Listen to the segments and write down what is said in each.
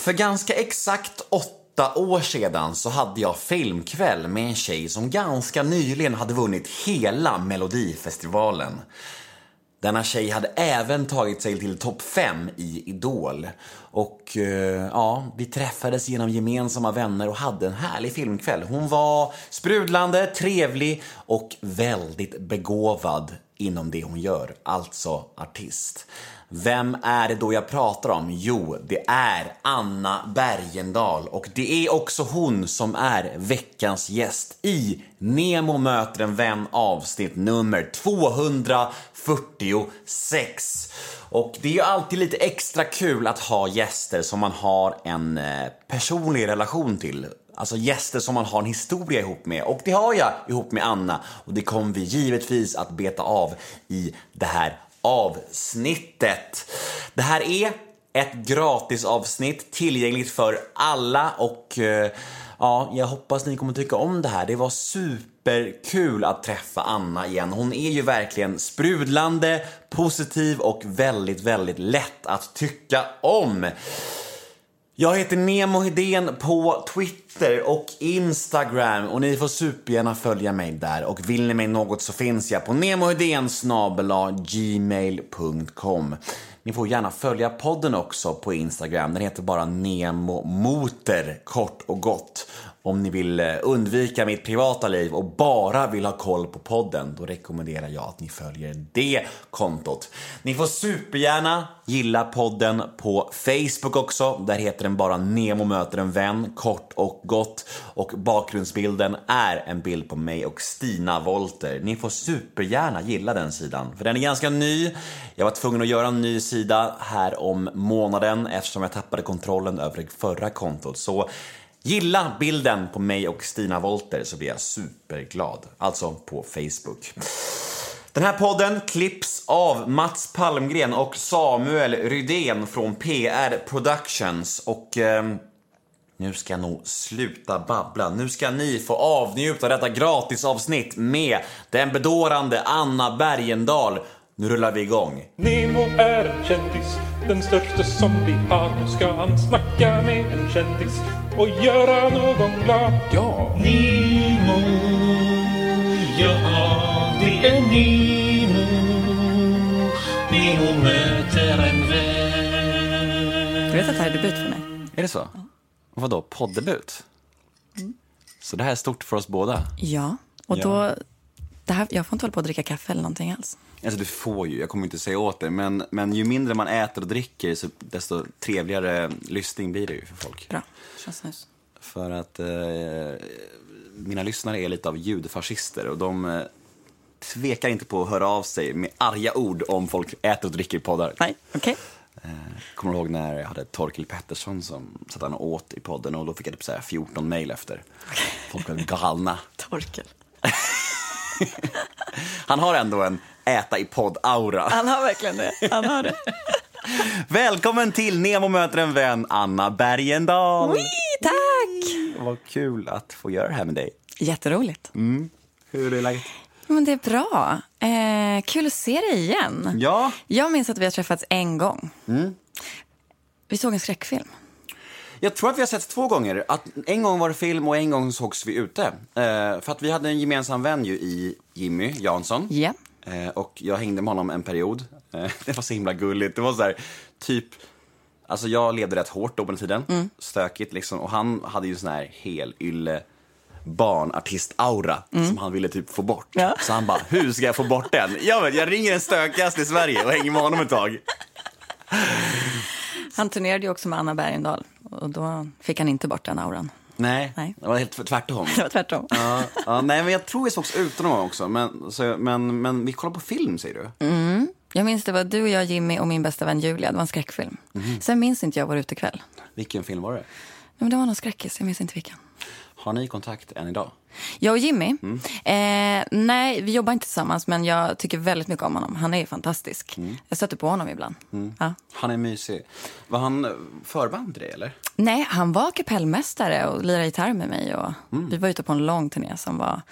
För ganska exakt åtta år sedan så hade jag filmkväll med en tjej som ganska nyligen hade vunnit hela Melodifestivalen. Denna tjej hade även tagit sig till topp 5 i Idol. Och eh, ja, vi träffades genom gemensamma vänner och hade en härlig filmkväll. Hon var sprudlande, trevlig och väldigt begåvad inom det hon gör, alltså artist. Vem är det då jag pratar om? Jo, det är Anna Bergendahl och det är också hon som är veckans gäst i Nemo möter en vän avsnitt nummer 246. Och det är ju alltid lite extra kul att ha gäster som man har en eh, personlig relation till. Alltså gäster som man har en historia ihop med. Och det har jag ihop med Anna. Och det kommer vi givetvis att beta av i det här avsnittet. Det här är ett gratisavsnitt tillgängligt för alla och eh, ja, jag hoppas ni kommer tycka om det här. Det var superkul att träffa Anna igen. Hon är ju verkligen sprudlande, positiv och väldigt, väldigt lätt att tycka om. Jag heter Nemo Hedén på Twitter och Instagram och ni får supergärna följa mig där och vill ni mig något så finns jag på nemohedén gmail.com. Ni får gärna följa podden också på Instagram. Den heter bara Nemo Motor, kort och gott. Om ni vill eh, undvika mitt privata liv och bara vill ha koll på podden, då rekommenderar jag att ni följer det kontot. Ni får supergärna gilla podden på Facebook också. Där heter den bara Nemo möter en vän, kort och gott. Och bakgrundsbilden är en bild på mig och Stina Volter. Ni får supergärna gilla den sidan, för den är ganska ny. Jag var tvungen att göra en ny sida här om månaden eftersom jag tappade kontrollen över det förra kontot. Så Gilla bilden på mig och Stina Wolter så blir jag superglad. Alltså på Facebook. Den här podden klipps av Mats Palmgren och Samuel Rydén från PR Productions. Och eh, nu ska jag nog sluta babbla. Nu ska ni få avnjuta detta gratisavsnitt med den bedårande Anna Bergendahl. Nu rullar vi igång. Nemo är en kändis, den största som vi har. Nu ska han snacka med en kändis och göra någon glad. Ja! Nemo, ja det är Nemo. Nemo möter en vän. Du vet att det här är debut för mig? Är det så? Och vadå, poddebut? Så det här är stort för oss båda? Ja. Och Ja. Det här, jag får inte hålla på att dricka kaffe eller någonting alls. Alltså du får ju, jag kommer inte säga åt dig, men, men ju mindre man äter och dricker så desto trevligare lyssning blir det ju för folk. Bra. Känns nice. För att eh, mina lyssnare är lite av ljudfascister och de eh, tvekar inte på att höra av sig med arga ord om folk äter och dricker i poddar. Nej, okej. Eh, kommer du ihåg när jag hade Torkel Pettersson som satt han och åt i podden och då fick jag typ så här 14 mejl efter. Folk blev galna. Torkel. Han har ändå en äta i podd-aura. Han har verkligen det. Han har det. Välkommen till Nemo möter en vän, Anna Bergendahl. Ui, tack! Vad kul att få göra det här med dig. Jätteroligt. Hur är läget? Men det är bra. Eh, kul att se dig igen. Ja, Jag minns att vi har träffats en gång. Vi såg en skräckfilm. Jag tror att vi har sett två gånger. Att en gång var det film och en gång sågs vi ute. Eh, för att vi hade en gemensam vän ju i Jimmy Jansson. Ja. Eh, och jag hängde med honom en period. Eh, det var så himla gulligt. Det var så här, typ... Alltså jag levde rätt hårt då på den tiden. Stökigt liksom. Och han hade ju sån här helylle barnartist-aura som han ville typ få bort. Ja. Så han bara, hur ska jag få bort den? Jag, vet, jag ringer den stökigaste i Sverige och hänger med honom ett tag. Han turnerade ju också med Anna Bergendahl. Och då fick han inte bort den auran. Nej, Nej. det var helt tvärtom. Det var tvärtom. ja, ja, nej, men jag tror vi sågs utan honom också. Men, så, men, men vi kollar på film, säger du? Jag minns det var du och jag, Jimmy och min bästa vän Julia. Det var en skräckfilm. Sen minns inte jag vår utekväll. Vilken film var det? Men det var någon skräckis, jag minns inte vilken. Har ni kontakt än idag? Jag och Jimmy? Eh, nej, vi jobbar inte tillsammans men jag tycker väldigt mycket om honom. Han är fantastisk. Jag stöter på honom ibland. Ja. Han är mysig. Var han eh, förband till dig, eller? Nej, han var kapellmästare och lirade gitarr med mig. Och Vi var ute på en lång turné som var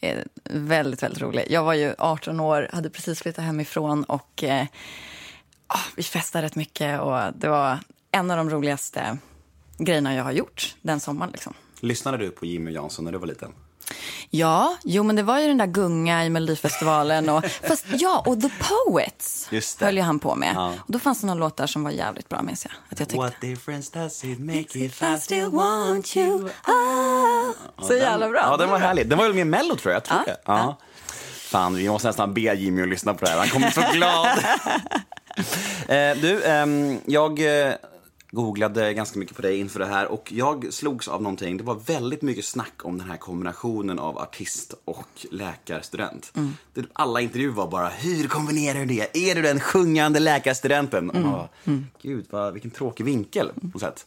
eh, väldigt, väldigt rolig. Jag var ju 18 år, hade precis flyttat hemifrån och eh, ah, vi festade rätt mycket. Och det var en av de roligaste grejerna jag har gjort den sommaren. Liksom. Lyssnade du på Jimmy Jansson när du var liten? Ja, jo men det var ju den där gunga i Melodifestivalen. Och, fast ja, och The Poets Just det. höll ju han på med. Ja. Och då fanns det några låtar som var jävligt bra minns jag. Att jag tyckte. What difference does it make if I still want you ah. Så jävla bra. Ja, den var härlig. Den var väl med i Mello tror jag. jag tror Ja, det. Ja. Fan, vi måste nästan be Jimmy att lyssna på det här. Han kommer så glad. eh, du, ehm, jag eh, googlade ganska mycket på dig inför det här och jag slogs av någonting. Det var väldigt mycket snack om den här kombinationen av artist och läkarstudent. Det, alla intervjuer var bara, hur kombinerar du det? Är du den sjungande läkarstudenten? Och man bara, Gud, vad, vilken tråkig vinkel på något sätt.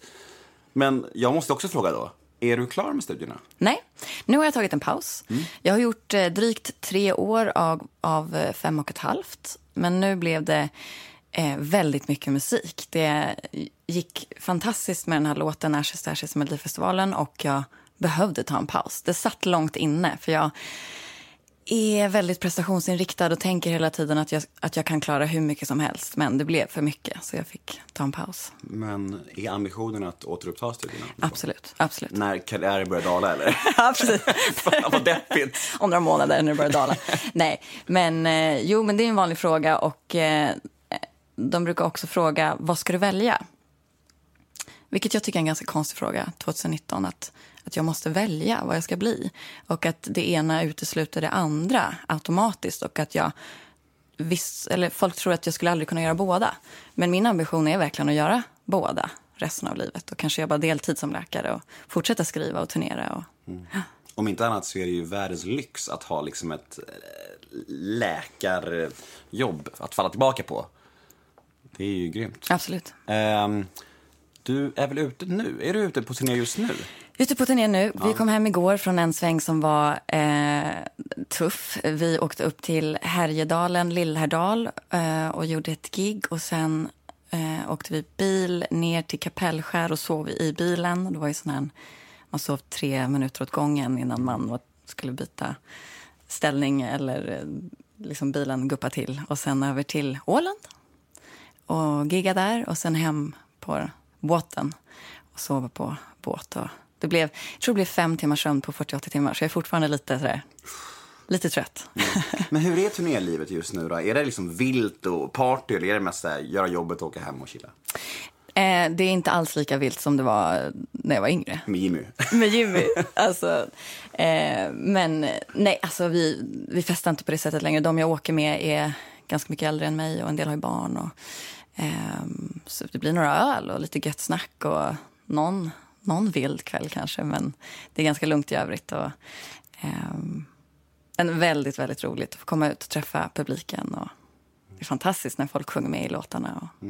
Men jag måste också fråga då, är du klar med studierna? Nej, nu har jag tagit en paus. Jag har gjort eh, drygt tre år av, av eh, fem och ett halvt. Men nu blev det eh, väldigt mycket musik. Det gick fantastiskt med den här låten Ashes Ashes i Melodifestivalen och jag behövde ta en paus. Det satt långt inne för jag är väldigt prestationsinriktad och tänker hela tiden att jag, att jag kan klara hur mycket som helst. Men det blev för mycket så jag fick ta en paus. Men är ambitionen att återuppta studierna? Absolut, absolut. När karriären börjar dala eller? Ja, precis. Fan vad deppigt. om några månader när det börjar dala. Nej, men eh, jo, men det är en vanlig fråga och eh, de brukar också fråga vad ska du välja? Vilket jag tycker är en ganska konstig fråga 2019, att, att jag måste välja vad jag ska bli. Och att det ena utesluter det andra automatiskt och att jag viss, eller folk tror att jag skulle aldrig kunna göra båda. Men min ambition är verkligen att göra båda resten av livet och kanske jobba deltid som läkare och fortsätta skriva och turnera. Och, Om inte annat så är det ju världens lyx att ha liksom ett eh, läkarjobb att falla tillbaka på. Det är ju grymt. Absolut. Ehm, du är väl ute nu? Är du ute på turné just nu? Ute på turné nu. Vi kom hem igår från en sväng som var eh, tuff. Vi åkte upp till Härjedalen, Lillhärdal eh, och gjorde ett gig. Och sen eh, åkte vi bil ner till Kapellskär och sov i bilen. Det var ju sån här, man sov tre minuter åt gången innan man skulle byta ställning eller eh, liksom bilen guppa till. Och sen över till Åland och gigga där och sen hem på båten och sova på båt. Och det blev, jag tror det blev fem timmars sömn på 48 timmar så jag är fortfarande lite, sådär, lite trött. Men hur är turnélivet just nu då? Är det liksom vilt och party eller är det mest här, göra jobbet och åka hem och chilla? Eh, det är inte alls lika vilt som det var när jag var yngre. Med Jimmy? Med Jimmy. alltså, eh, men nej, alltså vi, vi festar inte på det sättet längre. De jag åker med är ganska mycket äldre än mig och en del har ju barn. Och, ehm, så det blir några öl och lite gött snack och någon, någon vild kväll kanske. Men det är ganska lugnt i övrigt. Och, ehm, en väldigt, väldigt roligt att få komma ut och träffa publiken. Och det är fantastiskt när folk sjunger med i låtarna. Och,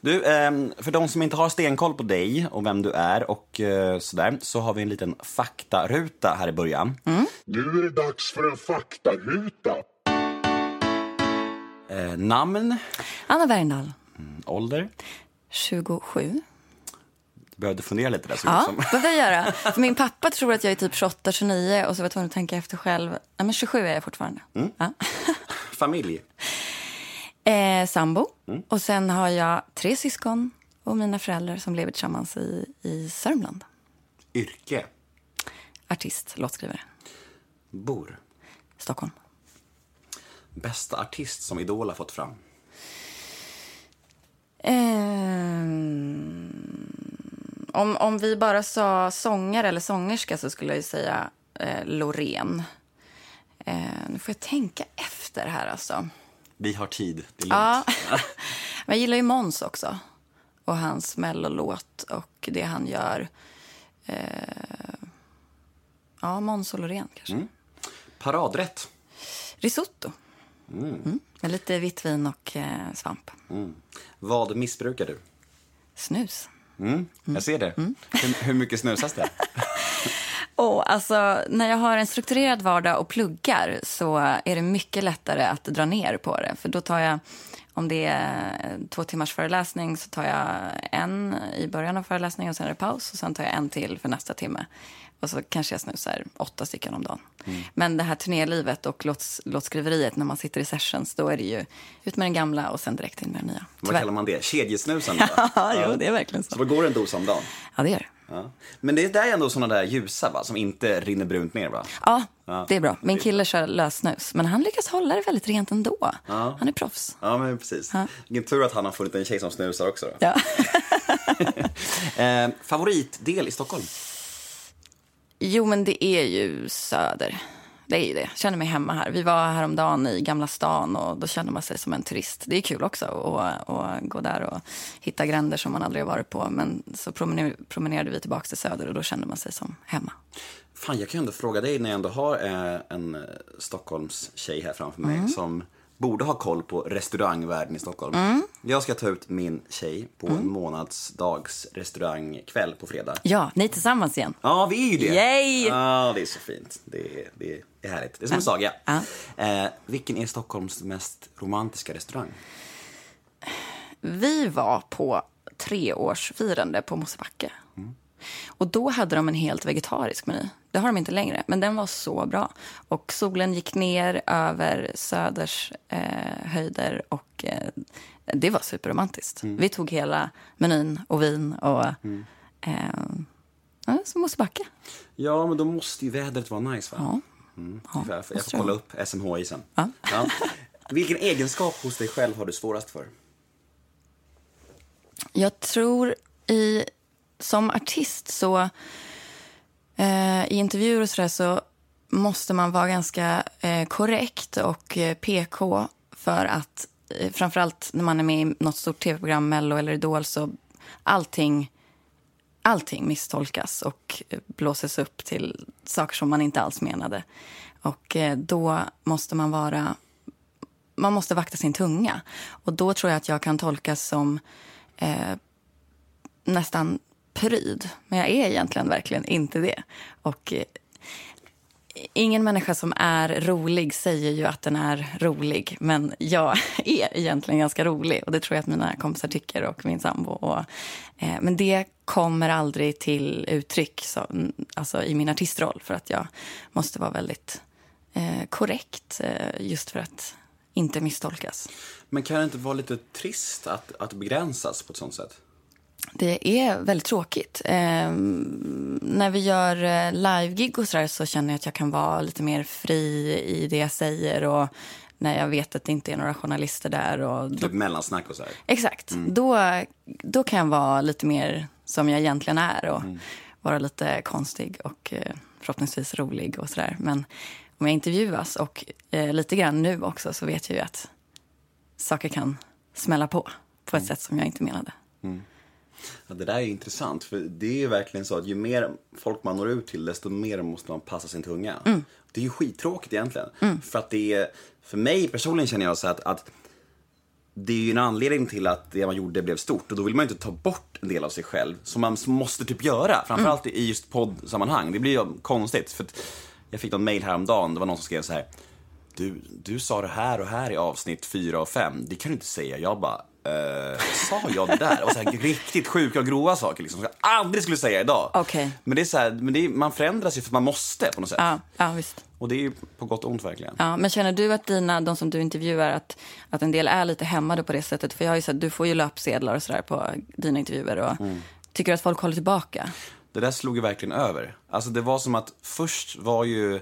Du, ehm, för de som inte har stenkoll på dig och vem du är och eh, sådär, så har vi en liten faktaruta här i början. Nu är det dags för en faktaruta. Eh, namn, Anna Bergendahl, ålder. 27. Du behövde fundera lite där. Ja, som. det behöver jag göra. För min pappa tror att jag är typ 28, 29 och så var jag tvungen att tänka efter själv. Nej, men 27 är jag fortfarande. Ja. Familj. Eh, sambo. Och sen har jag tre syskon och mina föräldrar som lever tillsammans i, i Sörmland. Yrke. Artist, låtskrivare. Bor. Stockholm. Bästa artist som Idol har fått fram. Ehm, om, om vi bara sa sångare eller sångerska så skulle jag säga eh, Loreen. Eh, nu får jag tänka efter här alltså. Vi har tid. Det är Ja. Men jag gillar ju Måns också. Och hans mellolåt och det han gör. Eh, ja, Måns och Loreen kanske. Paradrätt. Risotto. Mm. Med lite vitt vin och eh, svamp. Vad missbrukar du? Snus. Mm. Jag ser det. Hur, hur mycket snusas det? Och alltså, när jag har en strukturerad vardag och pluggar så är det mycket lättare att dra ner på det. För då tar jag, om om det är två timmars föreläsning så tar jag en i början av föreläsningen och sen är det paus och sen tar jag en till för nästa timme. Och så kanske jag snusar åtta stycken om dagen. Men det här turnélivet och låts, låtskriveriet när man sitter i sessions, då är det ju ut med den gamla och sen direkt in med den nya. Vad Tyvärr. kallar man det? Kedjesnusande? va? Ja, jo, det är verkligen Så så. vad går en dos om dagen? Ja, det gör det. Ja. Men det är ändå såna där ljusa va? Som inte rinner brunt ner va? Ja, Ja. det är bra. Min kille kör lössnus, men han lyckas hålla det väldigt rent ändå. Han är proffs. Ja men precis. Vilken tur att han har funnit en tjej som snusar också då. Ja. Eh, favoritdel i Stockholm? Jo, men det är ju Söder. Det är ju det. Jag känner mig hemma här. Vi var häromdagen i Gamla stan och då känner man sig som en turist. Det är kul också att att gå där och hitta gränder som man aldrig varit på. Men så promener, promenerade vi tillbaka till Söder och då kände man sig som hemma. Fan, jag kan ändå fråga dig när jag ändå har eh, en eh, Stockholms tjej här framför mig som borde ha koll på restaurangvärlden i Stockholm. Jag ska ta ut min tjej på en månadsdags restaurangkväll på fredag. Ja, ni tillsammans igen. Ja, vi är ju det. Yay! Ja, det är så fint. Det är, det är, det är härligt. Det är som en saga. Ja. Eh, vilken är Stockholms mest romantiska restaurang? Vi var på treårsfirande på Mosebacke. Och då hade de en helt vegetarisk meny. Det har de inte längre, men den var så bra. Och solen gick ner över Söders eh, höjder och eh, det var superromantiskt. Vi tog hela menyn och vin och eh, ja, så Mosebacke. Ja, men då måste ju vädret vara nice, va? Ja. Mm. Ja, jag, får, jag måste kolla upp SMHI sen. Ja. Ja. Vilken egenskap hos dig själv har du svårast för? Jag tror i, som artist så eh, i intervjuer och sådär så måste man vara ganska eh, korrekt och eh, PK för att eh, framförallt när man är med i något stort tv-program, Mello eller Idol, så allting, allting misstolkas och eh, blåses upp till saker som man inte alls menade. Och eh, då måste man vara man måste vakta sin tunga. Och då tror jag att jag kan tolkas som eh, nästan pryd. Men jag är egentligen verkligen inte det. Och eh, ingen människa som är rolig säger ju att den är rolig. Men jag är egentligen ganska rolig. Och det tror jag att mina kompisar tycker och min sambo. Och, eh, men det kommer aldrig till uttryck så, alltså i min artistroll. För att jag måste vara väldigt eh, korrekt eh, just för att inte misstolkas. Men kan det inte vara lite trist att, att begränsas på ett sånt sätt? Det är väldigt tråkigt. Eh, när vi gör eh, live-gig och så, så känner jag att jag kan vara lite mer fri i det jag säger. Och när jag vet att det inte är några journalister där. Och då, Typ mellansnack och så här. exakt. Då, då kan jag vara lite mer som jag egentligen är. Och vara lite konstig och eh, förhoppningsvis rolig och sådär. Men om jag intervjuas och eh, lite grann nu också så vet jag ju att saker kan smälla på. På ett sätt som jag inte menade. Ja, det där är intressant, för det är verkligen så att ju mer folk man når ut till, desto mer måste man passa sin tunga. Det är ju skittråkigt egentligen. För att det är, för mig personligen känner jag så att, att det är ju en anledning till att det man gjorde blev stort och då vill man ju inte ta bort en del av sig själv som man måste typ göra, framförallt i just poddsammanhang. Det blir ju konstigt för jag fick någon mail häromdagen, det var någon som skrev så här du, du sa det här och här i avsnitt 4 och 5, det kan du inte säga. Jag bara, eh, sa jag det där? Och så här, riktigt sjuka och grova saker liksom, som jag aldrig skulle säga idag. Okej. Men det är så här, men är, man förändras ju för man måste på något sätt. Ja, ja visst. Och det är ju på gott och ont verkligen. Ja, men känner du att dina, de som du intervjuar, att, att en del är lite hämmade på det sättet? För jag har ju sett, du får ju löpsedlar och sådär på dina intervjuer. Och Tycker du att folk håller tillbaka? Det där slog ju verkligen över. Alltså det var som att först var ju,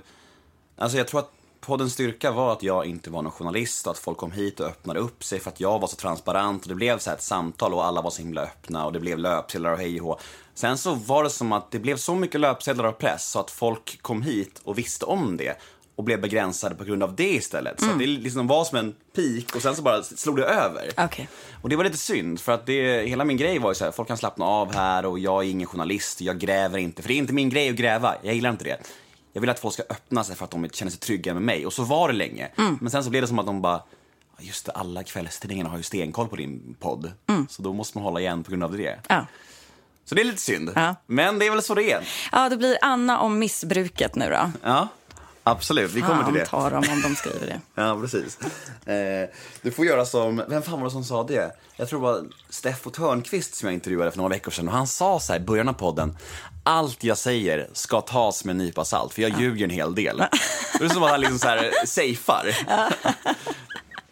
alltså jag tror att poddens styrka var att jag inte var någon journalist och att folk kom hit och öppnade upp sig för att jag var så transparent och det blev så ett samtal och alla var så himla öppna och det blev löpsedlar och hej och. Sen så var det som att det blev så mycket löpsedlar och press så att folk kom hit och visste om det och blev begränsade på grund av det istället. Så att det liksom var som en peak och sen så bara slog det över. Okej. Och det var lite synd, för att det, hela min grej var ju så här, folk kan slappna av här och jag är ingen journalist, jag gräver inte, för det är inte min grej att gräva, jag gillar inte det. Jag vill att folk ska öppna sig för att de känner sig trygga med mig, och så var det länge. Men sen så blev det som att de bara, "Ja, just det, alla kvällstidningarna har ju stenkoll på din podd, så då måste man hålla igen på grund av det. Ja. Så det är lite synd, Ja. men det är väl så det är. ja, det blir Anna om missbruket nu då. Ja. Absolut, vi kommer till det. Fan tar dem om de skriver det. Ja, precis. Eh, du får göra som, vem fan var det som sa det? Jag tror det var Steffo Törnqvist som jag intervjuade för några veckor sedan. Och han sa så här i början av podden, allt jag säger ska tas med en nypa salt, för jag ljuger en hel del. Det är som att han liksom så här safear.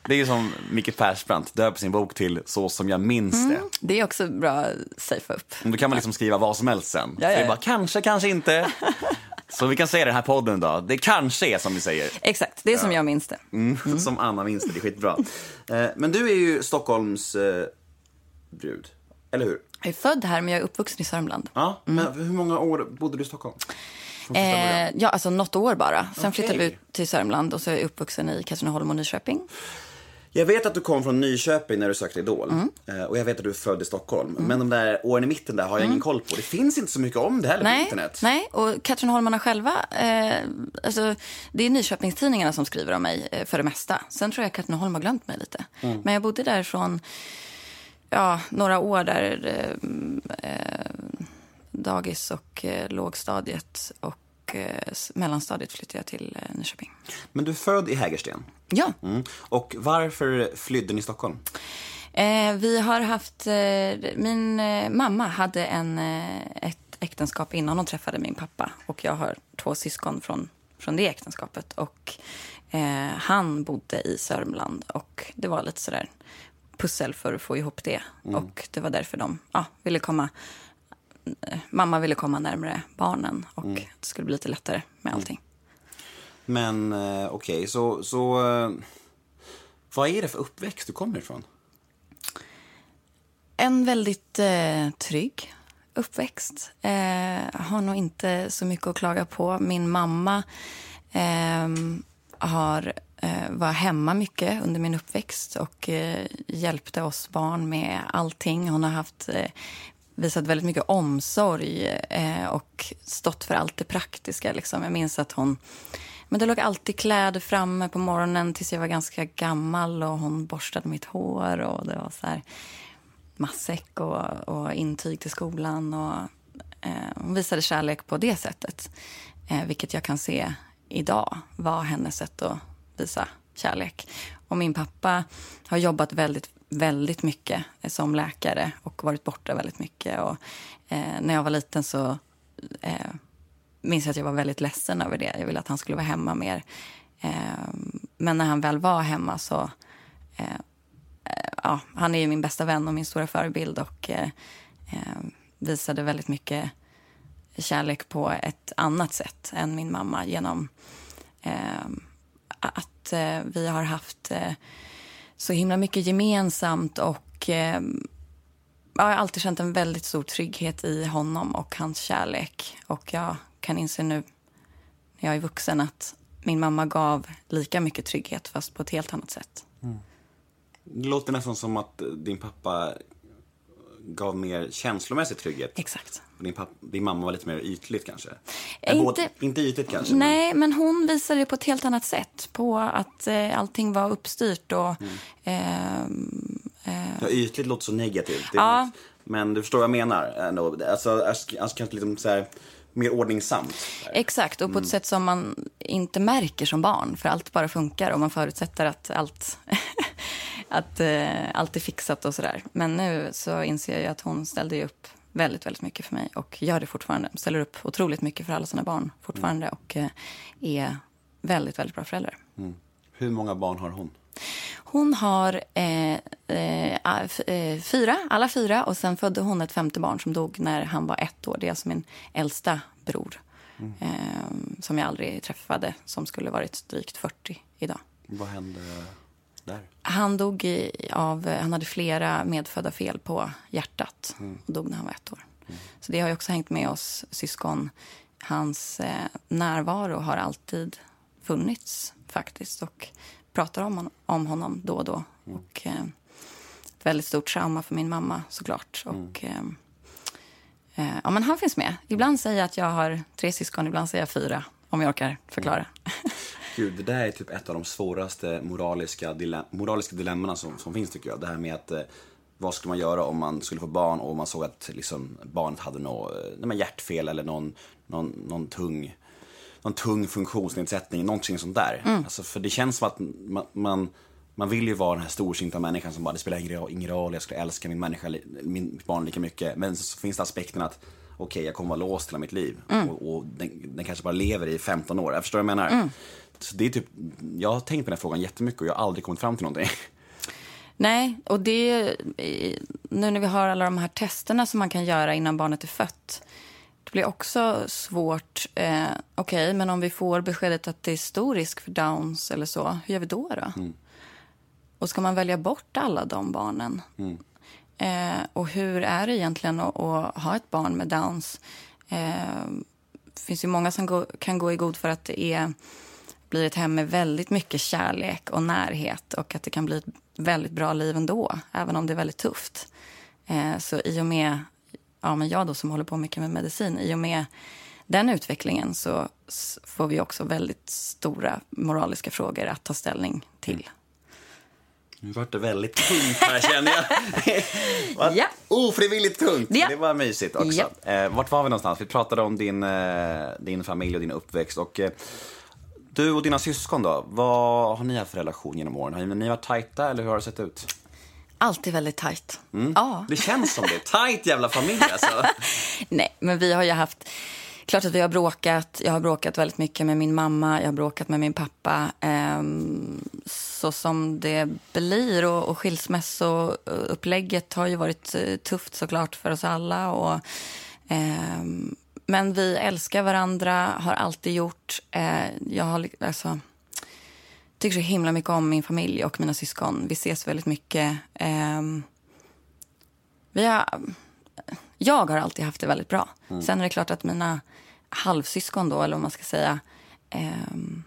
Det är som Micke Persbrandt döper sin bok till Så som jag minns det. Det är också bra att safea upp. Då kan man liksom skriva vad som helst sen. Ja, Så ja, det är ja. bara kanske, kanske inte. Så vi kan säga den här podden då. Det kanske är som vi säger. Exakt, det är som jag minns det. Mm. Som Anna minns det, det är skitbra. Eh, men du är ju Stockholms eh, brud, eller hur? Jag är född här men jag är uppvuxen i Sörmland. Ja, men hur många år bodde du i Stockholm? Eh, ja, alltså något år bara. Sen Okej. flyttade vi ut till Sörmland och så är jag uppvuxen i Katrineholm och Nyköping. Jag vet att du kom från Nyköping när du sökte Idol. Mm. Eh, och jag vet att du är född i Stockholm. Men de där åren i mitten där har jag ingen koll på. Det finns inte så mycket om det heller på Mm. Nej, internet. nej, och Katrineholmarna själva, eh, alltså, det är Nyköpingstidningarna som skriver om mig eh, för det mesta. Sen tror jag Katrineholm har glömt mig lite. Mm. Men jag bodde där från ja, några år där, eh, eh, dagis och eh, lågstadiet och eh, mellanstadiet flyttade jag till eh, Nyköping. Men du är född i Hägersten. Ja, Mm. Och varför flydde ni Stockholm? Eh, vi har haft... Min mamma hade en, ett äktenskap innan hon träffade min pappa. Och Jag har två syskon från, från det äktenskapet. Och eh, Han bodde i Sörmland. Och Det var lite sådär pussel för att få ihop det. Och Det var därför de ja, ville komma... eh, Mamma ville komma närmare barnen och det skulle bli lite lättare med allting. Men eh, okej, så, så eh, vad är det för uppväxt du kommer ifrån? En väldigt eh, trygg uppväxt. Eh, har nog inte så mycket att klaga på. Min mamma ehm, har, eh, Eh, var hemma mycket under min uppväxt och eh, hjälpte oss barn med allting. Hon har haft, eh, visat väldigt mycket omsorg och stått för allt det praktiska. Liksom. Jag minns att hon men det låg alltid kläder framme på morgonen tills jag var ganska gammal och hon borstade mitt hår och det var så här matsäck och, och intyg till skolan. Och, eh, hon visade kärlek på det sättet, eh, vilket jag kan se idag var hennes sätt att visa kärlek. Och min pappa har jobbat väldigt, väldigt mycket eh, som läkare och varit borta väldigt mycket. Och, eh, när jag var liten så eh, minns jag att jag var väldigt ledsen över det. Jag ville att han skulle vara hemma mer. Eh, men när han väl var hemma så eh, eh, ja, han är ju min bästa vän och min stora förebild och eh, eh, visade väldigt mycket kärlek på ett annat sätt än min mamma genom eh, att eh, vi har haft eh, så himla mycket gemensamt och eh, jag har alltid känt en väldigt stor trygghet i honom och hans kärlek. Och jag kan inse nu när jag är vuxen att min mamma gav lika mycket trygghet fast på ett helt annat sätt. Mm. Det låter nästan som att eh, din pappa gav mer känslomässig trygghet. Exakt. Och Din, pappa, din mamma var lite mer ytligt kanske? Eh, inte- båda- inte ytligt kanske? Nej, men hon visade det på ett helt annat sätt. På att eh, allting var uppstyrt och... ehm, Men, ja, ytligt låter så negativt. Ja. något- Men du förstår vad jag menar ändå. Alltså, alltså kanske liksom så här, mer ordningsamt. exakt, och på ett sätt som man inte märker som barn. För allt bara funkar och man förutsätter att allt, att, eh, allt är fixat och sådär. Men nu så inser jag att hon ställde upp väldigt, väldigt mycket för mig och gör det fortfarande. Ställer upp otroligt mycket för alla sina barn fortfarande och eh, är väldigt, väldigt bra förälder. Hur många barn har hon? Hon har eh, eh, eh, fyra, alla fyra. Och sen födde hon ett femte barn som dog när han var ett år. Det är alltså min äldsta bror. Eh, som jag aldrig träffade, som skulle varit drygt 40 idag. Vad hände där? Han dog i, av, han hade flera medfödda fel på hjärtat och dog när han var ett år. Så det har ju också hängt med oss syskon. Hans eh, närvaro har alltid funnits faktiskt och pratar om, hon, om honom då och då. Och, eh, ett väldigt stort trauma för min mamma såklart. Och, eh, eh, ja, men han finns med. Ibland säger jag att jag har tre syskon, ibland säger jag fyra. Om jag orkar förklara. Gud, det där är typ ett av de svåraste moraliska, dile moraliska dilemmana som, som finns tycker jag. Det här med att eh, vad skulle man göra om man skulle få barn och man såg att liksom, barnet hade något eh, nej, hjärtfel eller någon, någon, någon tung någon tung funktionsnedsättning, någonting sånt där. Alltså, för det känns som att man, man, man vill ju vara den här storsynta människan som bara, det spelar ingen roll, jag skulle älska min människa, min, barn lika mycket. Men så finns det aspekten att, okej, jag kommer vara låst hela mitt liv. Och, och den, den kanske bara lever i 15 år. Jag förstår vad jag menar. Det är typ, jag har tänkt på den här frågan jättemycket och jag har aldrig kommit fram till någonting. Nej, och det nu när vi har alla de här testerna som man kan göra innan barnet är fött. Det blir också svårt. Eh, Okej, men om vi får beskedet att det är stor risk för Downs eller så, hur gör vi då? då? Och ska man välja bort alla de barnen? Eh, och hur är det egentligen att, att ha ett barn med Downs? Eh, det finns ju många som gå, kan gå i god för att det är, blir ett hem med väldigt mycket kärlek och närhet och att det kan bli ett väldigt bra liv ändå, även om det är väldigt tufft. Eh, så i och med, ja men jag då som håller på mycket med medicin, i och med den utvecklingen så får vi också väldigt stora moraliska frågor att ta ställning till. Nu vart det väldigt tungt här känner jag. Vad Ja. Ofrivilligt tungt. Ja. Det var mysigt också. Eh, vart var vi någonstans? Vi pratade om din, eh, din familj och din uppväxt. Och, du och dina syskon då, vad har ni haft för relation genom åren? Har ni varit tajta eller hur har det sett ut? Alltid väldigt tajt. Ja. Det känns som det. Tajt jävla familj alltså. Nej, men vi har ju haft... Klart att vi har bråkat. Jag har bråkat väldigt mycket med min mamma. Jag har bråkat med min pappa. Ehm, så som det blir. Och, och skilsmässoupplägget har ju varit eh, tufft såklart för oss alla. Och, ehm, men vi älskar varandra, har alltid gjort. Eh, jag har alltså, tycker så himla mycket om min familj och mina syskon. Vi ses väldigt mycket. Ehm, vi har jag har alltid haft det väldigt bra. Sen är det klart att mina halvsyskon då, eller vad man ska säga, ehm,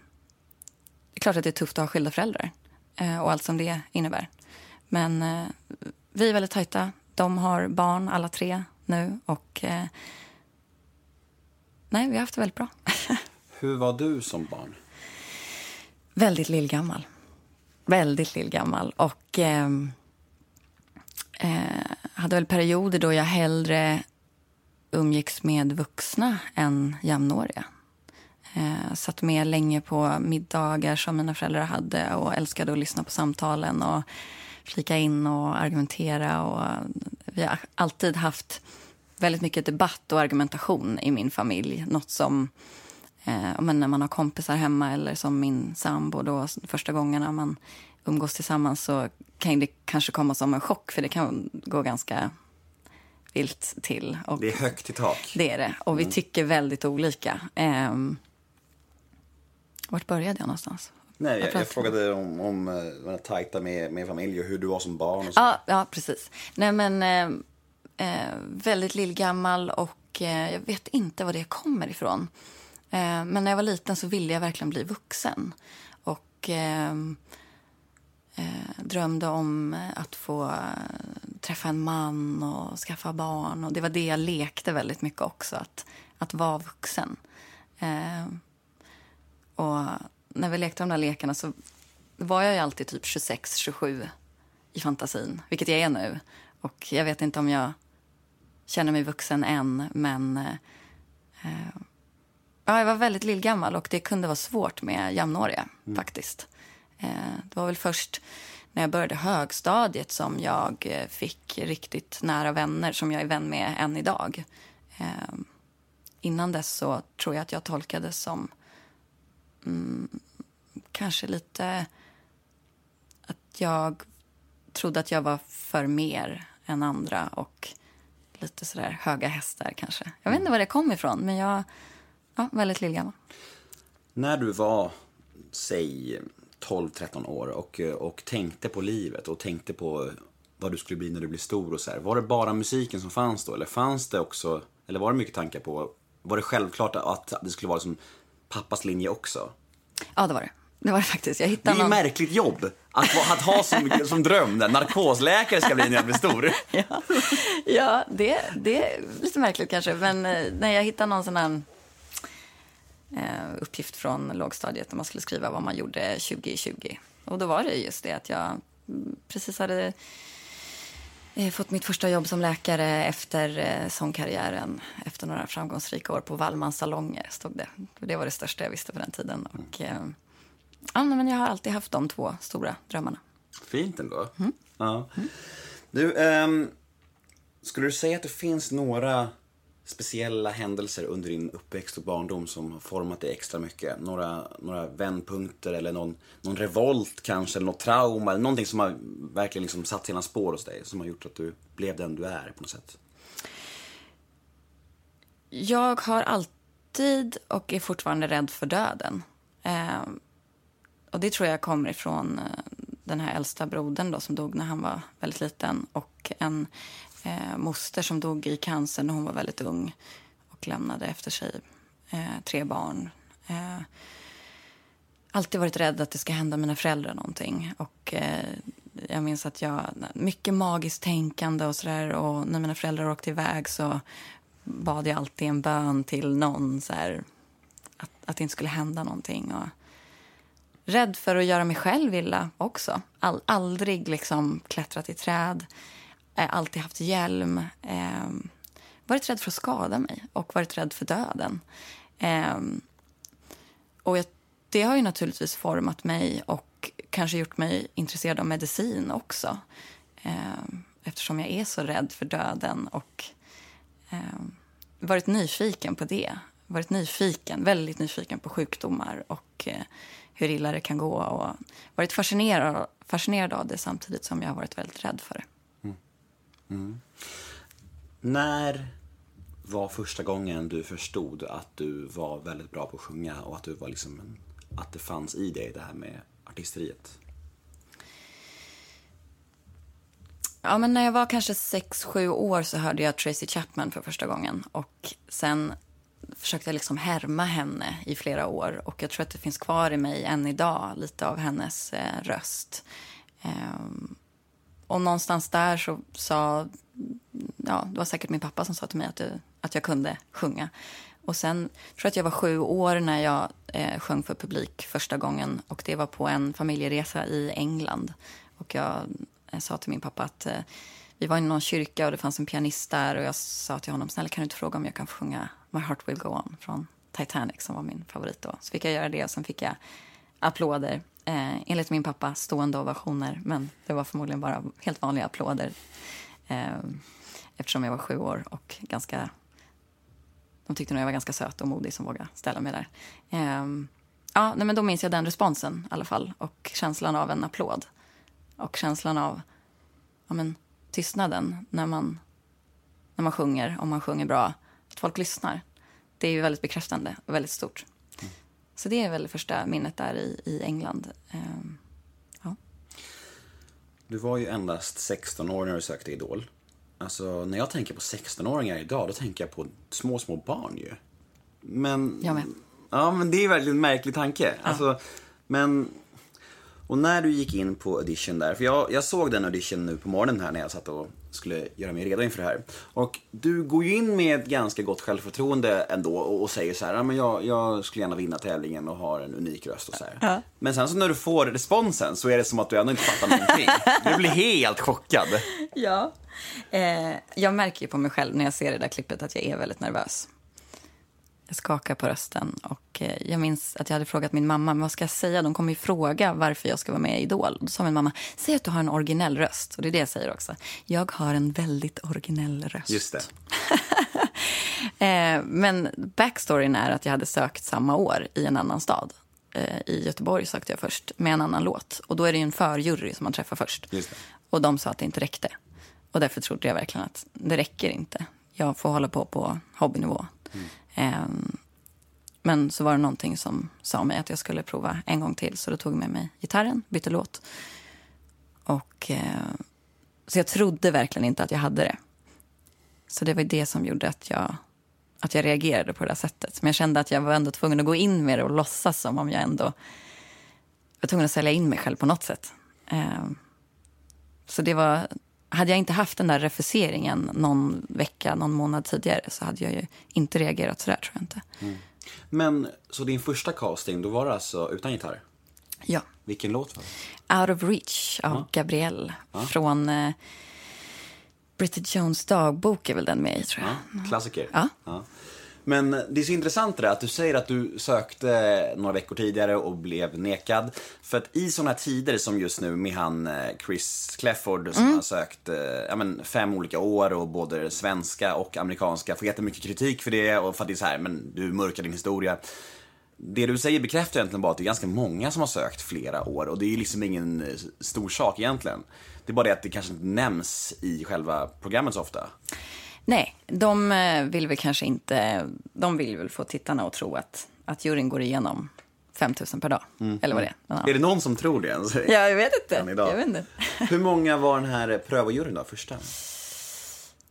det är klart att det är tufft att ha skilda föräldrar eh, och allt som det innebär. Men eh, vi är väldigt tajta. De har barn, alla tre, nu. Och eh, nej, vi har haft det väldigt bra. Hur var du som barn? väldigt lillgammal. Väldigt lillgammal. Och ehm, eh, hade väl perioder då jag hellre umgicks med vuxna än jämnåriga. Eh, satt med länge på middagar som mina föräldrar hade och älskade att lyssna på samtalen och flika in och argumentera. Och vi har alltid haft väldigt mycket debatt och argumentation i min familj. Något som eh, men när man har kompisar hemma eller som min sambo då första gångerna man umgås tillsammans så kan det kanske komma som en chock för det kan gå ganska vilt till. Och Det är högt i tak. det är det. Och vi tycker väldigt olika. Ehm, vart började jag någonstans? Nej, jag, jag frågade om, om eh, tajta med, med familj och hur du var som barn. Och så. Ja, ja precis. Nej, men eh, väldigt lillgammal och eh, jag vet inte var det kommer ifrån. Eh, men när jag var liten så ville jag verkligen bli vuxen. Och eh, eh, drömde om att få eh, träffa en man och skaffa barn. Och det var det jag lekte väldigt mycket också, att, att vara vuxen. Eh, och när vi lekte de där lekarna så var jag ju alltid typ 26, 27 i fantasin, vilket jag är nu. Och jag vet inte om jag känner mig vuxen än, men eh, ja, jag var väldigt lillgammal och det kunde vara svårt med jämnåriga faktiskt. Eh, det var väl först när jag började högstadiet som jag eh, fick riktigt nära vänner som jag är vän med än idag. Eh, innan dess så tror jag att jag tolkades som mm, kanske lite att jag trodde att jag var för mer än andra och lite sådär höga hästar kanske. Jag vet inte var det kom ifrån, men jag ja, väldigt lillgammal. När du var, säg 12-13 år och, och tänkte på livet och tänkte på vad du skulle bli när du blir stor och så här. Var det bara musiken som fanns då? Eller fanns det också, eller var det mycket tankar på, var det självklart att det skulle vara som pappas linje också? Ja, det var det. Det var det faktiskt. Jag Det är någon... märkligt jobb att, att ha som, som dröm, där. narkosläkare ska bli när jag blir stor. Ja, ja det, det är lite märkligt kanske. Men eh, när jag hittade någon sån här eh, uppgift från lågstadiet där man skulle skriva vad man gjorde 2020. Och då var det just det att jag mm, precis hade har fått mitt första jobb som läkare efter eh, sångkarriären. Efter några framgångsrika år på Wallmans salonger, stod det. Det var det största jag visste på den tiden. Och, eh, ja, men jag har alltid haft de två stora drömmarna. Fint ändå. Ja. Du, ehm, skulle du säga att det finns några speciella händelser under din uppväxt och barndom som har format dig extra mycket? Några, några vändpunkter eller någon, någon revolt kanske, eller något trauma eller någonting som har verkligen liksom satt sina spår hos dig som har gjort att du blev den du är på något sätt? Jag har alltid och är fortfarande rädd för döden. Eh, och det tror jag kommer ifrån eh, den här äldsta brodern då, som dog när han var väldigt liten och en eh, moster som dog i cancer när hon var väldigt ung och lämnade efter sig eh, tre barn. Eh, alltid varit rädd att det ska hända mina föräldrar någonting. Och, eh, jag minns att jag, mycket magiskt tänkande och sådär. Och när mina föräldrar åkte iväg så bad jag alltid en bön till någon så här, att, att det inte skulle hända någonting. Och rädd för att göra mig själv illa också. All, aldrig liksom klättrat i träd. Eh, alltid haft hjälm. Eh, varit rädd för att skada mig och varit rädd för döden. Eh, och jag, det har ju naturligtvis format mig och kanske gjort mig intresserad av medicin också. Eh, eftersom jag är så rädd för döden och eh, varit nyfiken på det. Varit nyfiken, väldigt nyfiken på sjukdomar och eh, hur illa det kan gå. Och varit fascinerad, fascinerad av det samtidigt som jag har varit väldigt rädd för det. När var första gången du förstod att du var väldigt bra på att sjunga och att, du var liksom en, att det fanns i dig det här med artisteriet? Ja, men när jag var kanske sex sju år så hörde jag Tracy Chapman för första gången. Och sen försökte jag liksom härma henne i flera år. Och jag tror att det finns kvar i mig än idag, lite av hennes eh, röst. Ehm, och någonstans där så sa, ja, det var säkert min pappa som sa till mig att, det, att jag kunde sjunga. Och sen tror jag att jag var sju år när jag eh, sjöng för publik första gången. Och det var på en familjeresa i England. Och jag eh, sa till min pappa att eh, vi var i någon kyrka och det fanns en pianist där. Och jag sa till honom, snälla kan du inte fråga om jag kan sjunga My Heart Will Go On från Titanic som var min favorit då. Så fick jag göra det och sen fick jag applåder. Eh, enligt min pappa stående ovationer, men det var förmodligen bara helt vanliga applåder. Eh, eftersom jag var sju år och ganska... De tyckte nog jag var ganska söt och modig som vågade ställa mig där. Eh, ja, nej, men då minns jag den responsen i alla fall och känslan av en applåd. Och känslan av ja, men, tystnaden när man, när man sjunger, om man sjunger bra. Att folk lyssnar. Det är ju väldigt bekräftande och väldigt stort. Så det är väl det första minnet där i, i England. Ehm, ja. Du var ju endast 16 år när du sökte Idol. Alltså, när jag tänker på 16-åringar idag, då tänker jag på små, små barn ju. Men... Jag med. Ja, men det är verkligen en märklig tanke. Alltså, men... Och när du gick in på audition där, för jag, jag såg den audition nu på morgonen här när jag satt och skulle göra mig redo inför det här. Och du går ju in med ett ganska gott självförtroende ändå och, säger så här, ja, men jag, jag skulle gärna vinna tävlingen och har en unik röst och så. Ja. Men sen så när du får responsen så är det som att du ändå inte fattar någonting. Du blir helt chockad. Ja. Eh, jag märker ju på mig själv när jag ser det där klippet att jag är väldigt nervös. Jag skakar på rösten och eh, jag minns att jag hade frågat min mamma, vad ska jag säga? De kommer ju fråga varför jag ska vara med i Idol. Då sa min mamma, säg att du har en originell röst. Och det är det jag säger också. Jag har en väldigt originell röst. Just det. Eh, men backstoryn är att jag hade sökt samma år i en annan stad. Eh, I Göteborg sökte jag först med en annan låt. Och då är det en förjury som man träffar först. Just det. Och de sa att det inte räckte. Och därför trodde jag verkligen att det räcker inte. Jag får hålla på på hobbynivå. Ehm, Ehm, men så var det någonting som sa mig att jag skulle prova en gång till. Så då tog jag med mig gitarren, bytte låt. Och, eh, så jag trodde verkligen inte att jag hade det. Så det var det som gjorde att jag, att jag reagerade på det där sättet. Men jag kände att jag var ändå tvungen att gå in med det och låtsas som om jag ändå var tvungen att sälja in mig själv på något sätt. Ehm, så det var, hade jag inte haft den där refuseringen någon vecka, någon månad tidigare så hade jag ju inte reagerat så där tror jag inte. Men, så din första casting, då var det alltså utan gitarr? Ja. Vilken låt var det? Out of Reach av Gabrielle från eh, Bridget Jones dagbok är väl den med i, tror jag. Ja, klassiker. Ja. Men det är så intressant det där att du säger att du sökte några veckor tidigare och blev nekad. För att i sådana tider som just nu med han eh, Chris Clefford som har sökt eh, ja, men fem olika år och både svenska och amerikanska får jättemycket kritik för det och för att det är så här, men du mörkar din historia. Det du säger bekräftar egentligen bara att det är ganska många som har sökt flera år och det är ju liksom ingen eh, stor sak egentligen. Det är bara det att det kanske inte nämns i själva programmet så ofta. Nej, de eh, vill väl kanske inte... De vill väl få tittarna att tro att, att juryn går igenom 5 000 per dag. Eller vad det är. Ja. Är det någon som tror det ens? Ja, jag vet inte. Jag vet inte. Hur många var den här prövojuryn då, första?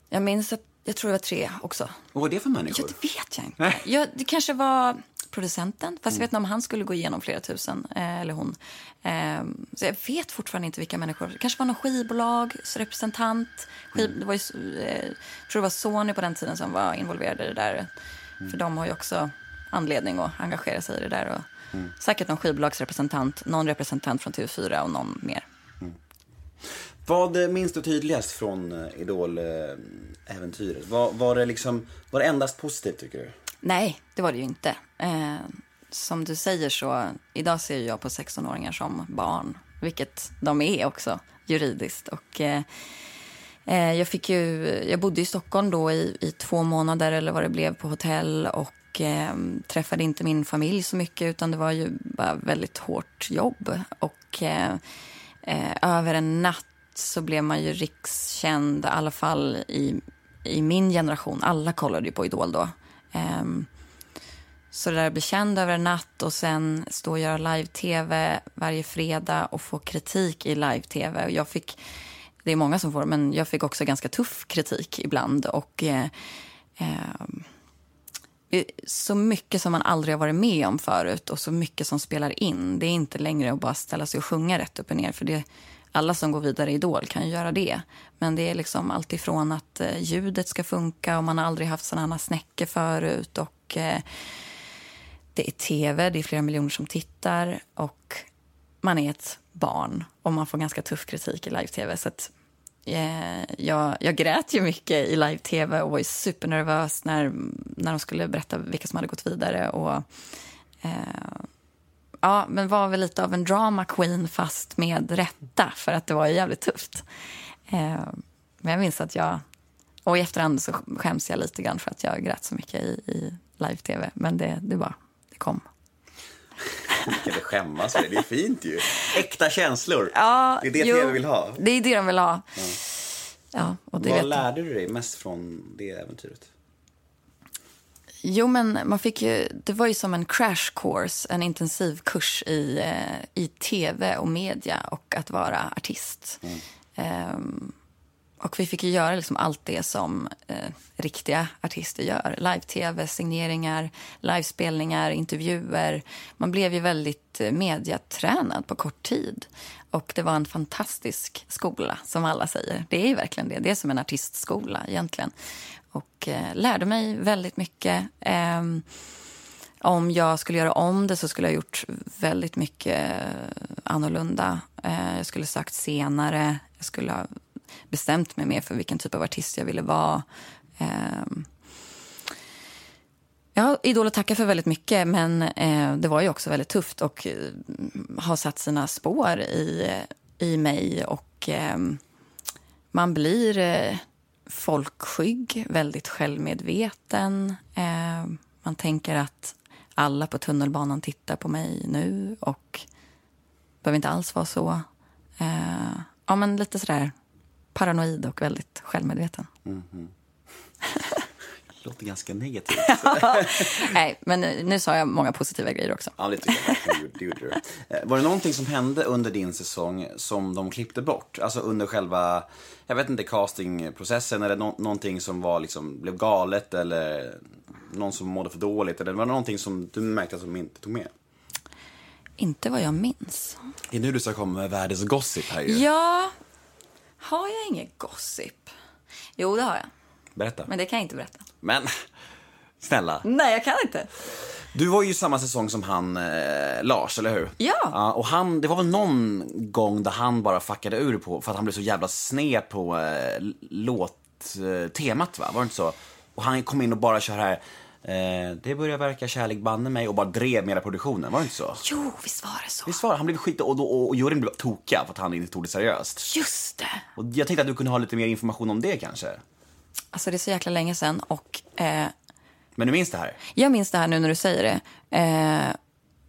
Jag minns att jag tror det var tre också. Och vad är det för Ja, människor? det vet jag inte. Ja, det kanske var producenten, fast jag vet inte om han skulle gå igenom flera tusen, eh, eller hon. Eh, så jag vet fortfarande inte vilka människor. Kanske var någon skivbolags representant. Skiv, det var ju, eh, jag tror det var Sony på den tiden som var involverade i det där. För de har ju också anledning att engagera sig i det där. Och Säkert någon skivbolagsrepresentant, någon representant från TV4 och någon mer. Vad eh, minns du tydligast från eh, Idol-äventyret? Var, var, det liksom, var det endast positivt tycker du? Nej, det var det ju inte. Eh, som du säger så, idag ser jag på 16-åringar som barn, vilket de är också juridiskt. Och, eh, eh, jag, fick ju, jag bodde i Stockholm då i, i två månader eller vad det blev på hotell och eh, träffade inte min familj så mycket utan det var ju bara väldigt hårt jobb. Och eh, eh, över en natt så blev man ju rikskänd, i alla fall i, i min generation. Alla kollade ju på Idol då. Um, så det där att bli känd över en natt och sen stå och göra live-tv varje fredag och få kritik i live-tv. Jag fick, det är många som får men jag fick också ganska tuff kritik ibland. Och eh, eh, så mycket som man aldrig har varit med om förut och så mycket som spelar in. Det är inte längre att bara ställa sig och sjunga rätt upp och ner. För det, alla som går vidare i Idol kan ju göra det. Men det är liksom allt ifrån att eh, ljudet ska funka och man har aldrig haft sådana här snäckor förut. Och eh, det är tv, det är flera miljoner som tittar och man är ett barn och man får ganska tuff kritik i live-tv. Så att, eh, jag, jag grät ju mycket i live-tv och var ju supernervös när, när de skulle berätta vilka som hade gått vidare. Och, eh, ja, men var väl lite av en drama queen fast med rätta för att det var ju jävligt tufft. Eh, men jag minns att jag, och i efterhand så skäms jag lite grann för att jag grät så mycket i, i live-tv. Men det, det bara, det kom. Kan inte skämmas för det, det är fint ju. Äkta känslor. Ja, det är det jo, tv vill ha. Det är det de vill ha. Ja, och det Vad lärde du dig mest från det äventyret? Jo, men man fick ju, det var ju som en crash course, en intensiv kurs i, eh, i tv och media och att vara artist. Ehm, och vi fick ju göra liksom allt det som eh, riktiga artister gör. Live-tv, signeringar, livespelningar, intervjuer. Man blev ju väldigt eh, mediatränad på kort tid. Och det var en fantastisk skola, som alla säger. Det är verkligen det. Det är som en artistskola egentligen. Och eh, lärde mig väldigt mycket. Ehm, om jag skulle göra om det så skulle jag ha gjort väldigt mycket eh, annorlunda. Eh, jag skulle sagt senare. Jag skulle ha bestämt mig mer för vilken typ av artist jag ville vara. Ehm, jag har Idol att tacka för väldigt mycket, men eh, det var ju också väldigt tufft och eh, har satt sina spår i, i mig. Och ehm, man blir folkskygg, väldigt självmedveten. Eh, man tänker att alla på tunnelbanan tittar på mig nu och det behöver inte alls vara så. Eh, ja, men lite sådär paranoid och väldigt självmedveten. Det mhm. låter ganska negativt. Nej, men nu, nu sa jag många positiva grejer också. Ja, det tycker jag. Det gjorde- du. Var det någonting som hände under din säsong som de klippte bort? Alltså under själva, jag vet inte, castingprocessen eller nå- någonting som var liksom, blev galet eller någon som mådde för dåligt? Eller var det någonting som du märkte att de inte tog med? Inte vad jag minns. Det är nu du ska komma med världens gossip här ju. Ja, har jag inget gossip? Jo, det har jag. Berätta. Men det kan jag inte berätta. Men, snälla. Nej, jag kan inte. Du var ju samma säsong som han eh, Lars, eller hur? Ja. Och han, det var väl någon gång där han bara fuckade ur på, för att han blev så jävla sned på eh, låt, temat va? Var det inte så? Och han kom in och bara kör här eh, Det börjar verka kärlek banne mig och bara drev med hela produktionen, var det inte så? Jo, visst var det så. Visst var det? Han blev skit och, och, och juryn blev tokiga för att han inte tog det seriöst. Just det. Och jag tänkte att du kunde ha lite mer information om det kanske? Alltså det är så jäkla länge sedan och eh, Men du minns det här? jag minns det här nu när du säger det. Eh,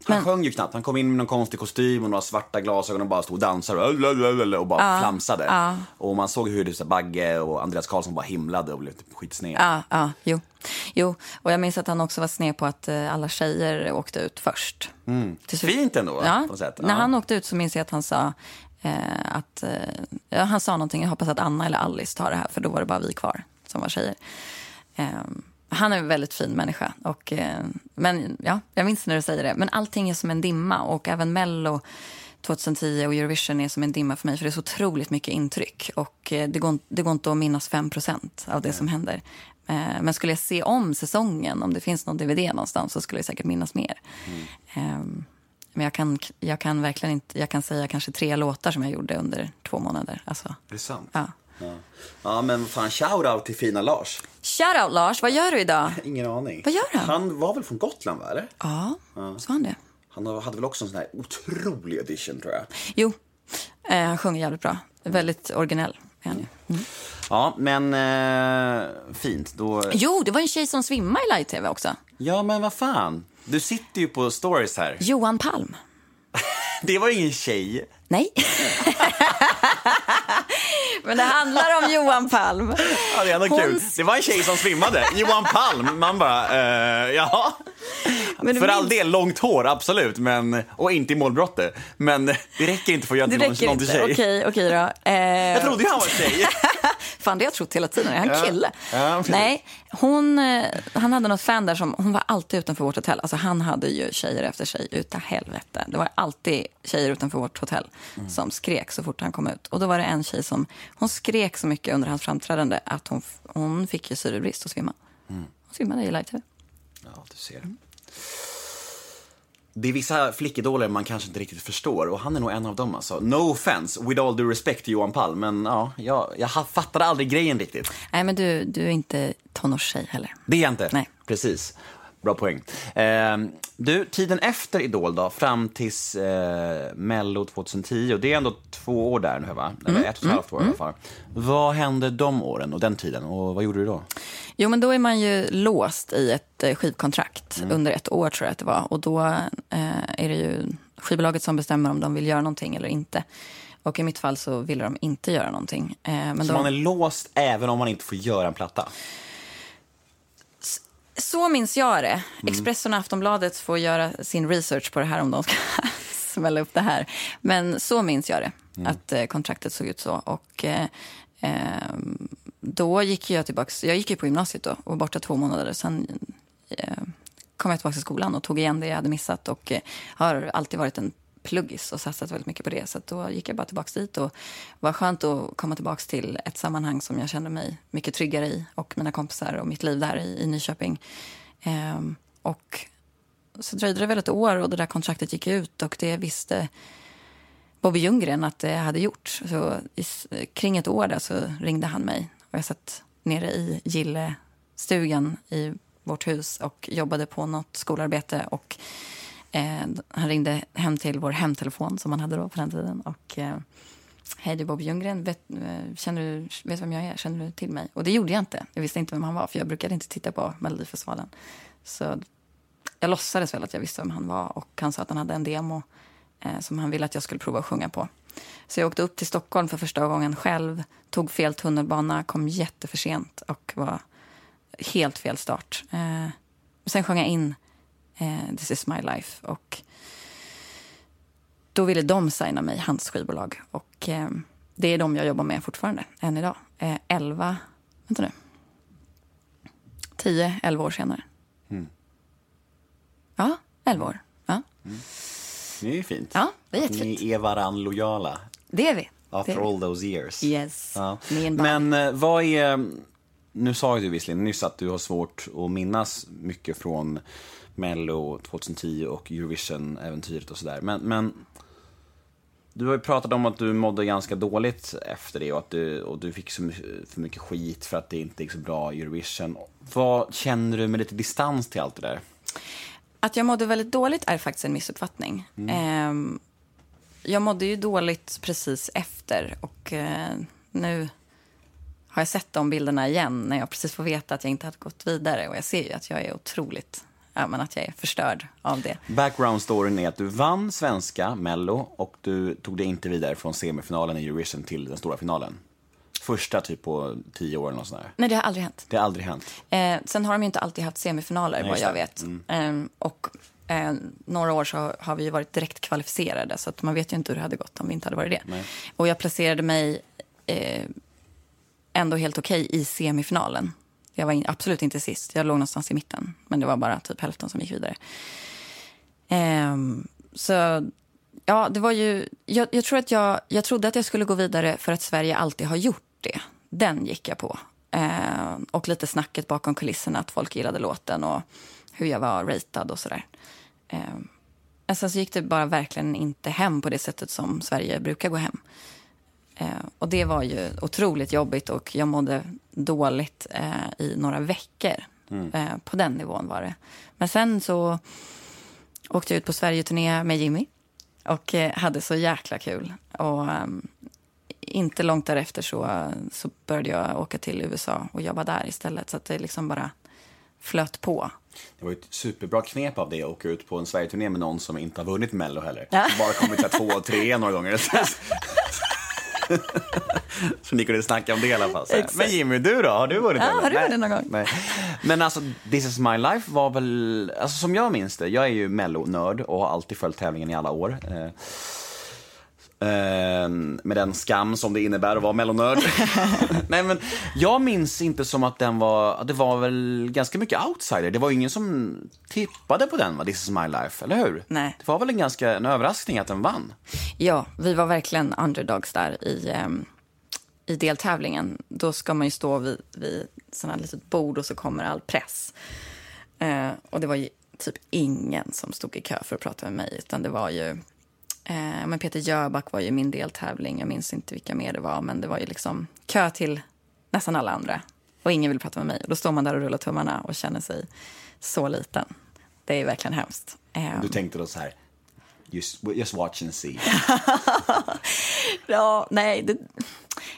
Han Men- sjöng ju knappt. Han kom in med någon konstig kostym och några svarta glasögon och bara stod och dansade och, och bara flamsade. Och man såg hur det så Bagge och Andreas Karlsson bara himlade och blev typ skitsned. Ja, ja, jo. jo. Och jag minns att han också var sned på att eh, alla tjejer åkte ut först. Slut- Fint ändå Ja, på sätt. när han åkte ut så minns jag att han sa eh, att, eh, ja, han sa någonting, jag hoppas att Anna eller Alice tar det här, för då var det bara vi kvar som var tjejer. Eh, han är en väldigt fin människa. Och, eh, men ja, jag minns när du säger det. Men allting är som en dimma och även Mello 2010 och Eurovision är som en dimma för mig för det är så otroligt mycket intryck och eh, det går, det går inte att minnas 5 av det som händer. Eh, Men skulle jag se om säsongen, om det finns någon DVD någonstans så skulle jag säkert minnas mer. Ehm, Men jag kan, jag kan verkligen inte, jag kan säga kanske tre låtar som jag gjorde under två månader. Alltså, Är det sant? ja. Ja, ja men fan shout-out till fina Lars. Shout out Lars, vad gör du idag? Ingen aning. Vad gör han? Han var väl från Gotland va, eller? Ja, så han det. Han hade väl också en sån här otrolig audition tror jag. Jo, eh, han sjunger jävligt bra. Väldigt originell är han ju. Ja, men eh, fint. Då... Jo, det var en tjej som svimmade i live-tv också. Ja, men vad fan. Du sitter ju på stories här. Johan Palm. Det var ingen tjej. Nej. Men det handlar om Johan Palm. Ja, det är ändå kul. Det var en tjej som svimmade. Johan Palm. Man bara, eh, ja. Men För all minns- del, långt hår, absolut. Men, och inte i målbrottet. Men det räcker inte för att göra Det till någon, någon till tjej. Okej, okej då. Eh, Jag trodde ju han var tjej. Fan, det har jag trott hela tiden. Är han Ja. kille? Ja. Nej, hon, eh, han hade något fan där som, hon var alltid utanför vårt hotell. Alltså han hade ju tjejer efter sig utav helvete. Det var alltid tjejer utanför vårt hotell Mm. som skrek så fort han kom ut. Och då var det en tjej som, hon skrek så mycket under hans framträdande att hon, hon fick ju syrebrist och svimma. Mm. Hon svimmade i live-tv. Ja, du ser. Det är vissa flickidoler man kanske inte riktigt förstår och han är nog en av dem alltså. No offense, with all due respect till Johan Palm, men ja, jag, jag fattade aldrig grejen riktigt. Nej, men du, du är inte tonårstjej heller. Det är jag inte. Nej. Precis. Bra poäng. Eh, du, tiden efter Idol då, fram tills eh, Mello 2010, och det är ändå två år där nu va? Eller ett och ett halvt år i alla fall. Vad hände de åren och den tiden och vad gjorde du då? Jo, men då är man ju låst i ett eh, skivkontrakt under ett år tror jag att det var. Och då eh, är det ju skivbolaget som bestämmer om de vill göra någonting eller inte. Och i mitt fall så ville de inte göra någonting. Eh, men Så de, man är låst även om man inte får göra en platta? Så minns jag det. Mm. Expressen och Aftonbladet får göra sin research på det här om de ska smälla upp det här. Men så minns jag det, Mm. att eh, kontraktet såg ut så. Och eh, eh, då gick jag tillbaka, jag gick ju på gymnasiet då och var borta två månader. Sen eh, kom jag tillbaka till skolan och tog igen det jag hade missat och eh, har alltid varit en pluggis och satsat väldigt mycket på det. Så att då gick jag bara tillbaka dit och var skönt att komma tillbaka till ett sammanhang som jag kände mig mycket tryggare i och mina kompisar och mitt liv där i, i Nyköping. Ehm, och så dröjde det väl ett år och det där kontraktet gick ut och det visste Bobby Ljunggren att det hade gjort. Så i, kring ett år där så ringde han mig och jag satt nere i Gillestugan i vårt hus och jobbade på något skolarbete och eh, han ringde hem till vår hemtelefon som han hade då på den tiden och eh, Hej, det är Bob Ljunggren. Vet, eh, känner du, vet vem jag är? Känner du till mig? Och det gjorde jag inte. Jag visste inte vem han var, för jag brukade inte titta på Melodifestivalen. Så jag låtsades väl att jag visste vem han var och han sa att han hade en demo eh, som han ville att jag skulle prova att sjunga på. Så jag åkte upp till Stockholm för första gången själv, tog fel tunnelbana, kom jätteförsent och var helt fel start. Eh, och sen sjöng jag in eh, This is my life och då ville de signa mig, hans skivbolag. Och eh, det är de jag jobbar med fortfarande, än idag. Eh, 11, vänta nu. 10, 11 år senare. Ja, 11 år. Ja, Det är ju fint. ja det är jättefint. Ni är varann lojala. Det är vi. After är vi. all those years. Yes. Ja. Men eh, vad är... Nu sa ju du visserligen nyss att du har svårt att minnas mycket från Mello 2010 och Eurovision-äventyret och sådär. Men, men du har ju pratat om att du mådde ganska dåligt efter det och att du, och du fick så mycket, för mycket skit för att det inte gick så bra i Eurovision. Vad känner du med lite distans till allt det där? Att jag mådde väldigt dåligt är faktiskt en missuppfattning. Eh, jag mådde ju dåligt precis efter och eh, nu har jag sett de bilderna igen när jag precis får veta att jag inte hade gått vidare och jag ser ju att jag är otroligt, men att jag är förstörd av det. Background storyn är att du vann svenska Mello och du tog dig inte vidare från semifinalen i Eurovision till den stora finalen. Första typ på tio år eller sånt där. Nej, det har aldrig hänt. Det har aldrig hänt. Eh, sen har de inte alltid haft semifinaler, Nej, vad jag vet. Mm. Eh, och eh, några år så har vi varit direkt kvalificerade, så att man vet ju inte hur det hade gått om vi inte hade varit det. Nej. Och jag placerade mig eh, ändå helt okej i semifinalen. Jag var in, absolut inte sist, jag låg någonstans i mitten. Men det var bara typ hälften som gick vidare. Ehm, så ja, det var ju... Jag, jag, tror att jag, jag trodde att jag skulle gå vidare för att Sverige alltid har gjort det. Den gick jag på. Ehm, och lite snacket bakom kulisserna, att folk gillade låten och hur jag var ratad och sådär. Eh, men sen så gick det bara verkligen inte hem på det sättet som Sverige brukar gå hem. Eh, och det var ju otroligt jobbigt och jag mådde dåligt eh, i några veckor. Eh, på den nivån var det. Men sen så åkte jag ut på Sverigeturné med Jimmy och hade så jäkla kul. Och inte långt därefter så, så började jag åka till USA och jobba där istället. Så att det liksom bara flöt på. Det var ett superbra knep av det att åka ut på en Sverigeturné med någon som inte har vunnit Mello heller. Ja. Bara kommit två och tre några gånger. Så ni kunde snacka om det i alla fall. Men Jimmy, du då? Har du vunnit Ja, har du vunnit någon gång? Nej. Men alltså, This is my life var väl, alltså som jag minns det, jag är ju Mello-nörd och har alltid följt tävlingen i alla år. Eh, eh, med den skam som det innebär att vara mellonörd. Nej men jag minns inte som att den var, det var väl ganska mycket outsider. Det var ingen som tippade på den va, This is my life, eller hur? Nej. Det var väl en ganska en överraskning att den vann. Ja, vi var verkligen underdogs där i, ehm, i deltävlingen. Då ska man ju stå vid, vid sådana här litet bord och så kommer all press. Eh, och det var ju typ ingen som stod i kö för att prata med mig, utan det var ju... Eh, men Peter Jöback var ju min deltävling. Jag minns inte vilka mer det var, men det var ju liksom kö till nästan alla andra. Och ingen vill prata med mig. Och då står man där och rullar tummarna och känner sig så liten. Det är verkligen hemskt. Eh, Du tänkte då så här, just, just watch and see. Ja, nej. Det...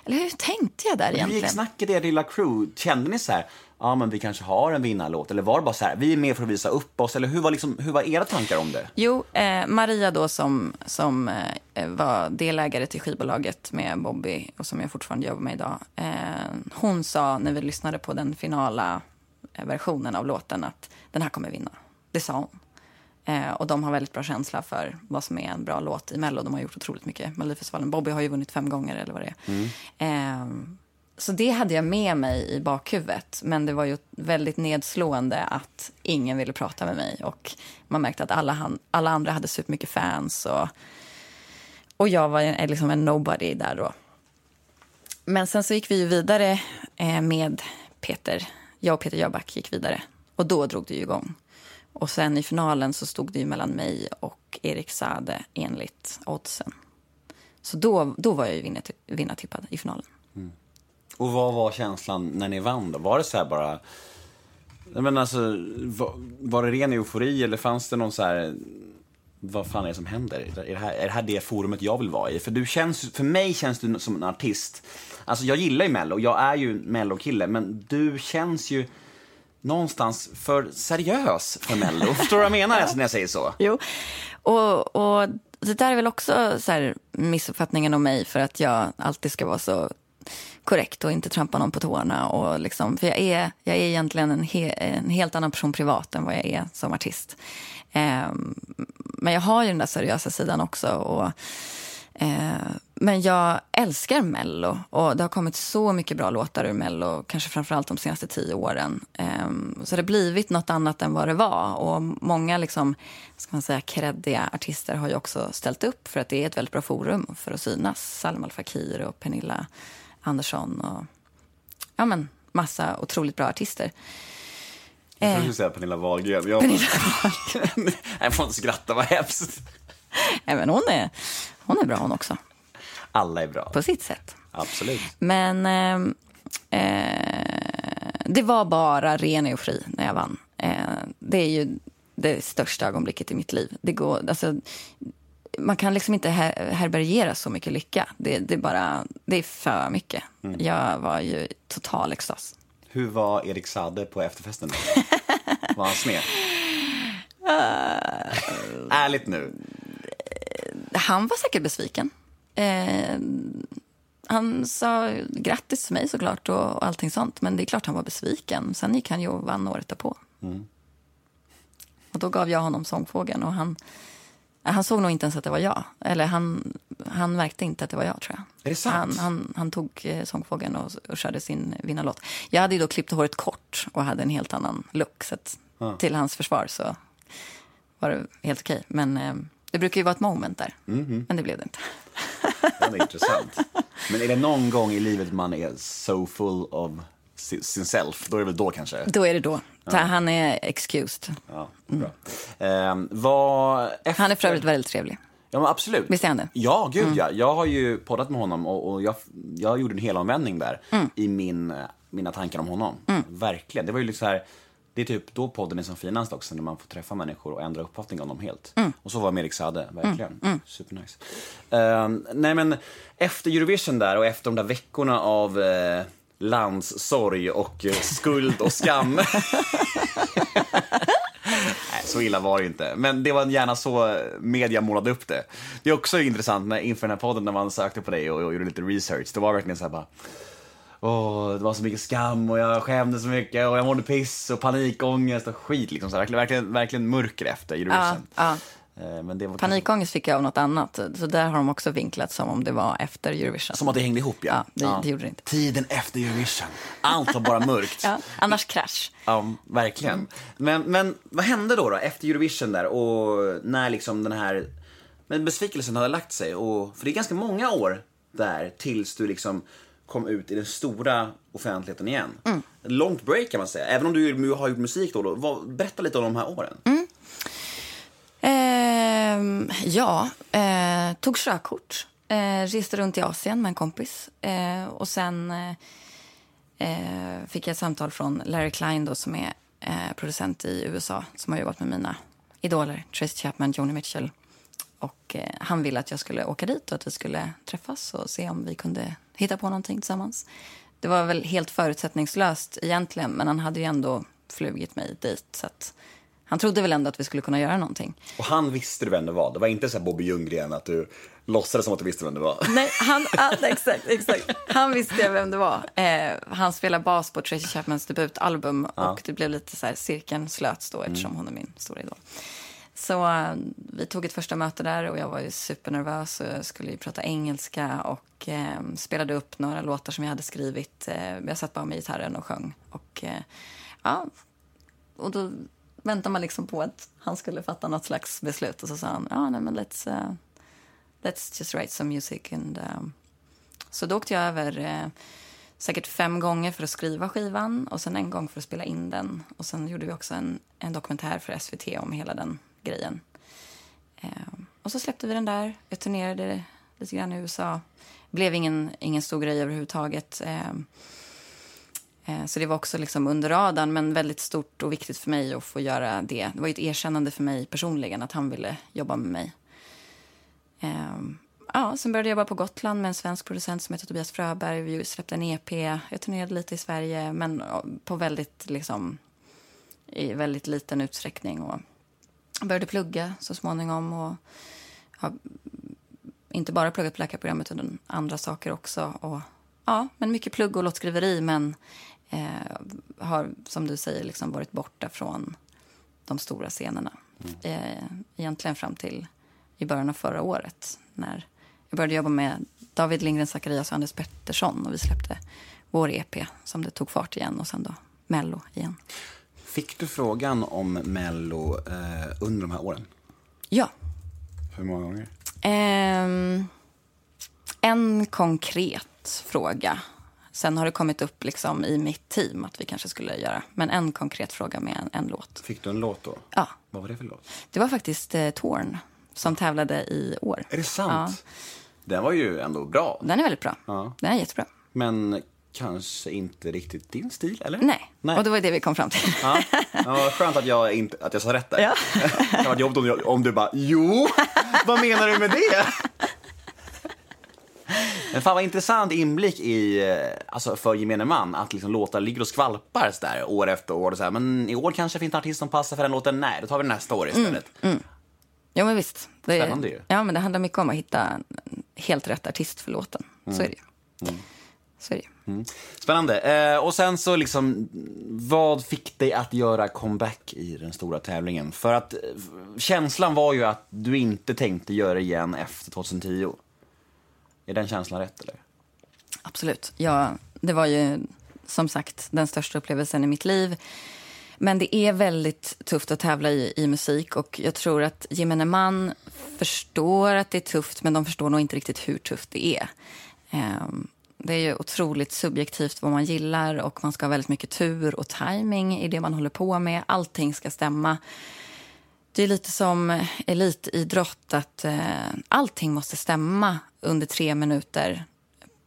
Eller hur tänkte jag där Hur gick egentligen? snacket i er lilla crew? Kände ni så här, ja men vi kanske har en vinnarlåt? Eller var det bara så här, vi är med för att visa upp oss? Eller hur var, liksom, hur var era tankar om det? Jo, eh, Maria då som, som eh, var delägare till skivbolaget med Bobby och som jag fortfarande jobbar med idag. Eh, hon sa när vi lyssnade på den finala eh, versionen av låten att den här kommer vinna. Det sa hon. Eh, och de har väldigt bra känsla för vad som är en bra låt i Mello. De har gjort otroligt mycket. Melodifestivalen. Bobby har ju vunnit fem gånger eller vad det är. Eh, så det hade jag med mig i bakhuvudet. Men det var ju väldigt nedslående att ingen ville prata med mig. Och man märkte att alla, han, alla andra hade supermycket fans. Och, och jag var en, liksom en nobody där då. Men sen så gick vi ju vidare eh, med Peter. Jag och Peter Jöback gick vidare. Och då drog det ju igång. Och sen i finalen så stod det ju mellan mig och Erik Sade enligt oddsen. Så då, då var jag ju vinnartippad i finalen. Och vad var känslan när ni vann då? Var det så här bara... Men alltså, var, var det ren eufori eller fanns det någon så här... Vad fan är det som händer? Är det, här, är det här det forumet jag vill vara i? För, du känns, för mig känns du som en artist. Alltså jag gillar ju Mello, jag är ju Mello-kille, men du känns ju någonstans för seriös för Mello. Förstår du vad jag menar alltså, när jag säger så? Jo, och, och det där är väl också så här missuppfattningen om mig för att jag alltid ska vara så korrekt och inte trampa någon på tårna. Och liksom, för jag är, jag är egentligen en, he, en helt annan person privat än vad jag är som artist. Eh, men jag har ju den där seriösa sidan också. Och, eh, men jag älskar Mello och det har kommit så mycket bra låtar ur Mello, kanske framförallt de senaste tio åren. Ehm, så det har blivit något annat än vad det var. Och många liksom, ska man säga, kreddiga artister har ju också ställt upp för att det är ett väldigt bra forum för att synas. Salma Al Fakir och Pernilla Andersson och ja, men, massa otroligt bra artister. Jag trodde du skulle säga Pernilla Wahlgren. Jag, Pernilla jag får inte skratta, vad hemskt. Nej, men hon, är, hon är bra hon också, Alla är bra. på sitt sätt. Absolut. Men ehm, eh, det var bara ren eufori när jag vann. Eh, det är ju det största ögonblicket i mitt liv. Det går, alltså, man kan liksom inte her härbärgera så mycket lycka. Det, det, är bara, det är för mycket. Jag var ju total extas. Hur var Erik Sade på efterfesten? Var han sned? Ärligt nu. Han var säkert besviken. Eh, han sa grattis till mig såklart och, och allting sånt. Men det är klart han var besviken. Sen gick han ju och vann året därpå. Och då gav jag honom sångfågeln och han, han såg nog inte ens att det var jag. Eller han, han märkte inte att det var jag tror jag. Är det sant? Han, han, han tog eh, sångfågeln och, och körde sin vinnarlåt. Jag hade ju då klippt håret kort och hade en helt annan look. Så att, till hans försvar så var det helt okej. Men eh, det brukar ju vara ett moment där. Mhm. Men det blev det inte. Den är intressant. Men är det någon gång i livet man är so full of si- sin self, då är det väl då kanske? Då är det då. Så Han är excused. Ja, bra. Ehm, efter... Han är för övrigt väldigt trevlig. Ja, men absolut. Visst är han det? Ja, gud ja. Jag har ju poddat med honom och, och jag, jag gjorde en helomvändning där i min, mina tankar om honom. Verkligen. Det var ju liksom här, det är typ då podden är som finast också, när man får träffa människor och ändra uppfattning om dem helt. Och så var med Erik Saade, verkligen. Supernice. Ehm, nej men, efter Eurovision där och efter de där veckorna av eh, landssorg och eh, skuld och skam. Nej, så illa var det inte. Men det var gärna så media målade upp det. Det är också intressant när, inför den här podden när man sökte på dig och, och gjorde lite research. Det var verkligen så här bara... Åh, det var så mycket skam och jag skämdes så mycket och jag mådde piss och panikångest och skit. Liksom, så här, verkligen, verkligen, mörker efter Ja, Eurovision. ja. Men var kanske, Panikångest fick jag av något annat. Så där har de också vinklat som om det var efter Eurovision. som att det hängde ihop, ja. Ja, det- det gjorde det inte. Tiden efter Eurovision. Allt var bara mörkt. Ja, annars krasch. Ja, verkligen. Men, men vad hände då, då efter Eurovision där och när liksom den här men besvikelsen hade lagt sig? Och, för det är ganska många år där tills du liksom kom ut i den stora offentligheten igen. Ett långt break kan man säga. Även om du har gjort musik då. då berätta lite om de här åren. Eh, ja, eh, tog körkort. Eh, reste runt i Asien med en kompis. Eh, och sen eh, eh, fick jag ett samtal från Larry Klein då, som är eh, producent i USA som har jobbat med mina idoler, Tracy Chapman, Joni Mitchell. Och eh, han ville att jag skulle åka dit och att vi skulle träffas och se om vi kunde hitta på någonting tillsammans. Det var väl helt förutsättningslöst egentligen, men han hade ju ändå flugit mig dit. Så att han trodde väl ändå att vi skulle kunna göra någonting. Och han visste du vem det var. Det var inte så här Bobby Ljunggren att du låtsades som att du visste vem det var. Nej, han, ja, exakt, exakt. Han visste vem det var. Eh, han spelar bas på Tracy Chapmans debutalbum och det blev lite så här, cirkeln slöts då eftersom hon är min stora idol. Så eh, vi tog ett första möte där och jag var ju supernervös och jag skulle ju prata engelska och eh, spelade upp några låtar som jag hade skrivit. Eh, jag satt bara med gitarren och sjöng. Och, eh, ja, och då väntar man liksom på att han skulle fatta något slags beslut och så sa han, ja nej men let's, uh, let's just write some music. And, uh. så då åkte jag över uh, säkert fem gånger för att skriva skivan och sen en gång för att spela in den. Och sen gjorde vi också en, en dokumentär för SVT om hela den grejen. Och så släppte vi den där. Jag turnerade lite grann i USA. Blev ingen, ingen stor grej överhuvudtaget. Eh, Eh, så det var också liksom under radarn, men väldigt stort och viktigt för mig att få göra det. Det var ju ett erkännande för mig personligen att han ville jobba med mig. Ehm, ja, sen började jag jobba på Gotland med en svensk producent som heter Tobias Fröberg. Vi släppte en EP. Jag turnerade lite i Sverige, men på väldigt, liksom, i väldigt liten utsträckning. Och började plugga så småningom. Och har inte bara pluggat på läkarprogrammet utan andra saker också. Och, ja, men mycket plugg och låtskriveri, men eh, har, som du säger, liksom varit borta från de stora scenerna. Eh, egentligen fram till i början av förra året när jag började jobba med David Lindgren Zacharias och Anders Pettersson och vi släppte vår EP som det tog fart igen och sen då Mello igen. Fick du frågan om Mello eh, under de här åren? Ja. Hur många gånger? Ehm, en konkret fråga. Sen har det kommit upp liksom i mitt team att vi kanske skulle göra. Men en konkret fråga med en, en låt. Fick du en låt då? Ja, Vad var det för låt? det var faktiskt eh, Torn som tävlade i år. Är det sant? Den var ju ändå bra. Den är väldigt bra. Ja. Den är jättebra. Men kanske inte riktigt din stil, eller? Nej. Nej. och det var det vi kom fram till. Ja, ja skönt att jag, inte, att jag sa rätt där. Ja. det hade varit jobbigt om, om du bara, jo, vad menar du med det? Men fan vad intressant inblick i, eh, alltså för gemene man, att liksom låtar ligger och skvalpar så där, år efter år. Och så här, men i år kanske finns en artist som passar för den låten, nej, då tar vi nästa år istället. Jo, men visst. Det, Spännande ju. Ja, men det handlar mycket om att hitta helt rätt artist för låten. Så är det ju. Så är det ju. Spännande. Eh, och sen så liksom, vad fick dig att göra comeback i den stora tävlingen? För att eh, känslan var ju att du inte tänkte göra det igen efter 2010. Är den känslan rätt eller? Absolut. Ja, det var ju som sagt den största upplevelsen i mitt liv. Men det är väldigt tufft att tävla i, i musik och jag tror att gemene man förstår att det är tufft men de förstår nog inte riktigt hur tufft det är. Um, det är ju otroligt subjektivt vad man gillar och man ska ha väldigt mycket tur och timing i det man håller på med. Allting ska stämma. Det är lite som elitidrott, att eh, allting måste stämma under tre minuter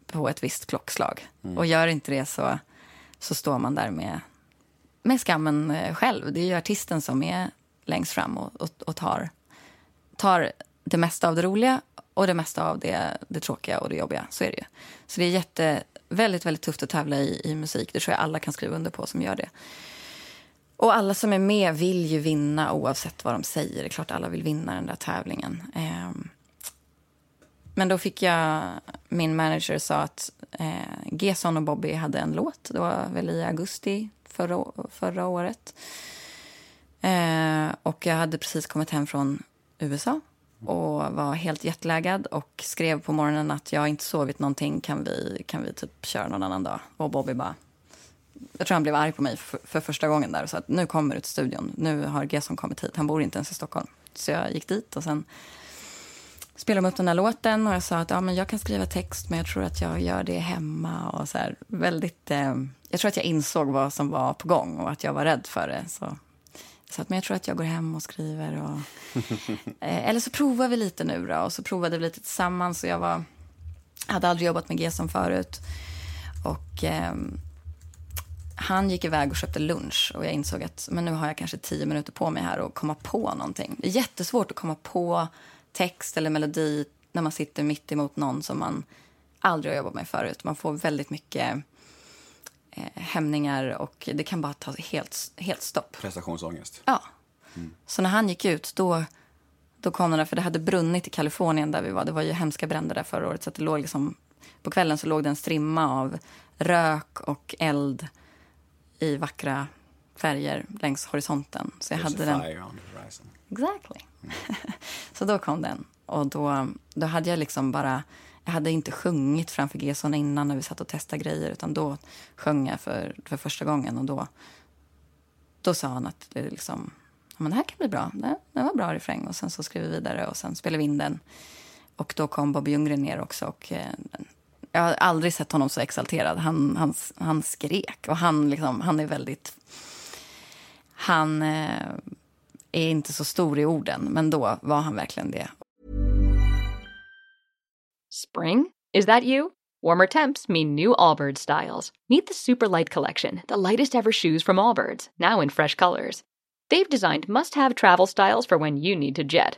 på ett visst klockslag. Och gör inte det så, så står man där med, med skammen eh, själv. Det är ju artisten som är längst fram och, och, och tar, tar det mesta av det roliga och det mesta av det, det tråkiga och det jobbiga. Så är det ju. Så det är jätte, väldigt, väldigt tufft att tävla i, i musik. Det tror jag alla kan skriva under på som gör det. Och alla som är med vill ju vinna oavsett vad de säger. Det är klart alla vill vinna den där tävlingen. Ehm, men då fick jag, min manager sa att eh, Gesson och Bobby hade en låt. Det var väl i augusti förra, förra året. Eh, och jag hade precis kommit hem från USA och var helt jetlaggad och skrev på morgonen att jag inte sovit någonting. Kan vi, kan vi typ köra någon annan dag? Och Bobby bara, jag tror han blev arg på mig för, för första gången där och sa att nu kommer du till studion. Nu har Gesson kommit hit. Han bor inte ens i Stockholm. Så jag gick dit och sen spelade de upp den här låten och jag sa att ja, men jag kan skriva text men jag tror att jag gör det hemma. Och så här, väldigt, eh, jag tror att jag insåg vad som var på gång och att jag var rädd för det. Så sa att men jag tror att jag går hem och skriver. Och, eh, eller så provar vi lite nu då. Och så provade vi lite tillsammans. Och jag var, hade aldrig jobbat med Gesson förut. Och ehm, han gick iväg och köpte lunch och jag insåg att men nu har jag kanske tio minuter på mig här att komma på någonting. Det är jättesvårt att komma på text eller melodi när man sitter mitt emot någon som man aldrig har jobbat med förut. Man får väldigt mycket eh, hämningar och det kan bara ta helt, helt stopp. Prestationsångest. Ja. Så när han gick ut, då, då kom den där, för det hade brunnit i Kalifornien där vi var. Det var ju hemska bränder där förra året. Så det låg liksom, på kvällen så låg det en strimma av rök och eld i vackra färger längs horisonten. Så jag There's hade den. Exactly. så då kom den. Och då, då hade jag liksom bara... Jag hade inte sjungit framför Gesson innan när vi satt och testade grejer. Utan då sjöng jag för, för första gången. Och då, då sa han att det, liksom, men det här kan bli bra. Det, det var bra refräng. Och sen så skrev vi vidare och sen spelade vi in den. Och då kom Bobby Ljunggren ner också. Och, eh, jag har aldrig sett honom så exalterad. Han, han, han skrek. Och han, liksom, han är väldigt... Han eh, är inte så stor i orden, men då var han verkligen det. Spring? Is that you? Warmer temps mean new Allbirds styles. Meet the Super Light Collection, the lightest ever shoes from Allbirds, now in fresh colors. They've designed must have travel styles for when you need to jet.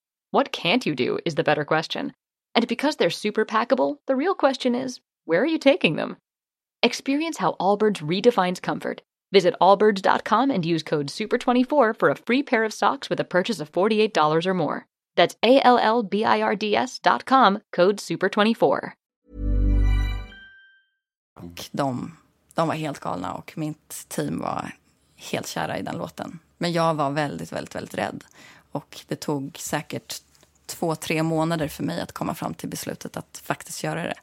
What can't you do is the better question. And because they're super packable, the real question is where are you taking them? Experience how Allbirds redefines comfort. Visit allbirds.com and use code SUPER24 for a free pair of socks with a purchase of $48 or more. That's A L L B I R D S dot com, code SUPER24. De, de var helt galna och mitt team var helt kära i den låten. Men jag var väldigt, väldigt, väldigt rädd. Och det tog säkert två, tre månader för mig att komma fram till beslutet att faktiskt göra det.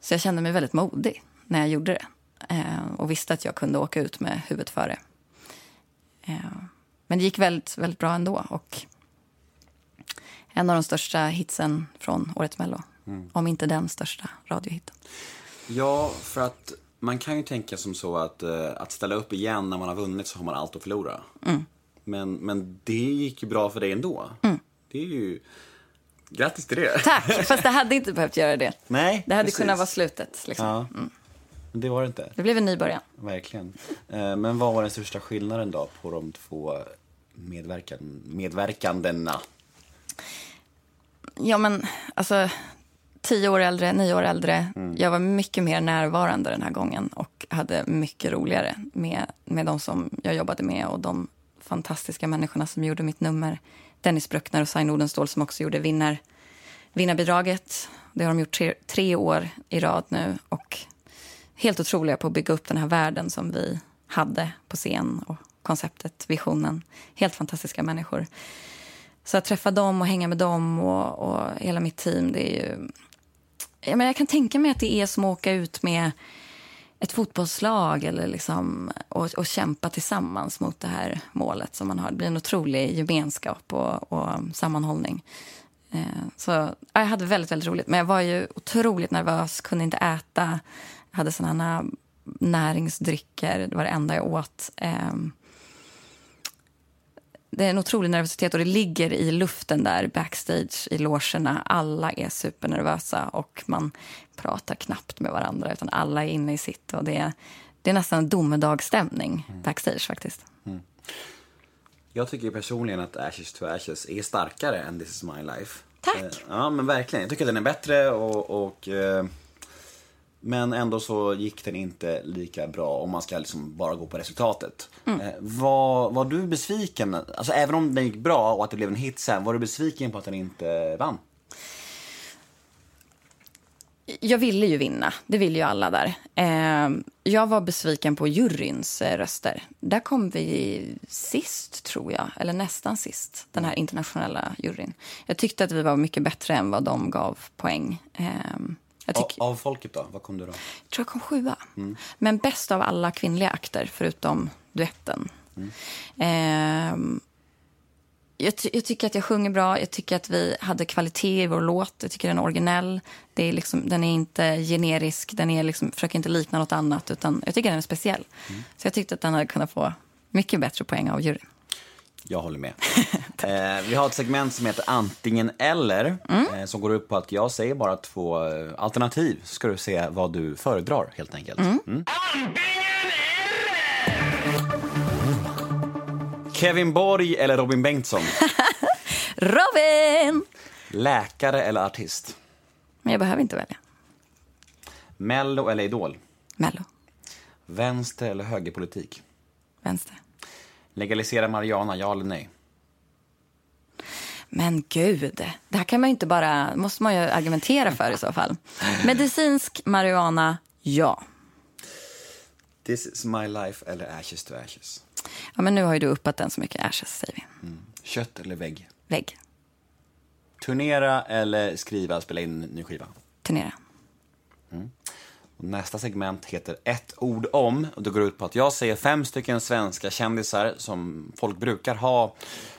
Så jag kände mig väldigt modig när jag gjorde det. Eh, och visste att jag kunde åka ut med huvudet före. Eh, men det gick väldigt, väldigt bra ändå. Och en av de största hitsen från årets Mello. Om inte den största radiohitten. Ja, för att man kan ju tänka som så att, eh, att ställa upp igen när man har vunnit så har man allt att förlora. Men, men det gick ju bra för dig ändå. Det är ju... Grattis till det. Tack! Fast det hade inte behövt göra det. Nej, Det hade precis. kunnat vara slutet. Liksom. Ja, men det var det inte. Det blev en ny början. Verkligen. Eh, Men vad var den största skillnaden då på de två medverkan, medverkandena? Ja, men alltså... Tio år äldre, nio år äldre. Jag var mycket mer närvarande den här gången och hade mycket roligare med, med de som jag jobbade med och de fantastiska människorna som gjorde mitt nummer. Dennis Bruckner och Sign Odenstål som också gjorde vinnar, vinnarbidraget. Det har de gjort tre, tre år i rad nu och helt otroliga på att bygga upp den här världen som vi hade på scen och konceptet, visionen. Helt fantastiska människor. Så att träffa dem och hänga med dem och, och hela mitt team, det är ju... Jag, menar, jag kan tänka mig att det är som att åka ut med ett fotbollslag eller liksom, och, och kämpa tillsammans mot det här målet som man har. Det blir en otrolig gemenskap och, och sammanhållning. Eh, så ja, jag hade väldigt, väldigt roligt. Men jag var ju otroligt nervös, kunde inte äta. Jag hade sådana näringsdrycker, det var det enda jag åt. Eh, det är en otrolig nervositet och det ligger i luften där backstage i logerna. Alla är supernervösa och man pratar knappt med varandra utan alla är inne i sitt. Och det, är, det är nästan en domedagsstämning backstage faktiskt. Jag tycker personligen att Ashes to Ashes är starkare än This is my life. Tack. Eh, Ja, men verkligen. Jag tycker att den är bättre och... och eh, men ändå så gick den inte lika bra om man ska liksom bara gå på resultatet. Eh, var, var du besviken? Alltså även om den gick bra och att det blev en hit sen, var du besviken på att den inte vann? Jag ville ju vinna, det vill ju alla där. Eh, jag var besviken på juryns eh, röster. Där kom vi sist, tror jag. Eller nästan sist, den här internationella juryn. Jag tyckte att vi var mycket bättre än vad de gav poäng. Eh, jag, tyck, Av, av folket då? Vad kom du då? jag tror jag kom sjua. Men bäst av alla kvinnliga akter, förutom duetten. Ehm, jag, ty- jag tycker att jag sjunger bra. Jag tycker att vi hade kvalitet i vår låt. Jag tycker den är originell. Det är liksom, den är inte generisk. Den är liksom, försöker inte likna något annat. Utan jag tycker den är speciell. Så jag tyckte att den hade kunnat få mycket bättre poäng av juryn. Jag håller med. eh, vi har ett segment som heter antingen eller. Eh, som går ut på att jag säger bara två eh, alternativ. Så ska du se vad du föredrar helt enkelt. Mm. Kevin Borg eller Robin Bengtsson? Robin! Läkare eller artist? Men jag behöver inte välja. Mello eller Idol? Mello. Vänster eller högerpolitik? Vänster. Legalisera marijuana, ja eller nej? Men gud, det här kan man inte bara... måste man ju argumentera för i så fall. Medicinsk marijuana, ja. This is my life eller ashes to ashes? Ja, men nu har ju du uppat den så mycket. Ashes, säger vi. Kött eller vägg? Vägg. Turnera eller skriva, spela in ny skiva? Turnera. Och nästa segment heter ett ord om. Och det går ut på att jag säger fem stycken svenska kändisar som folk brukar ha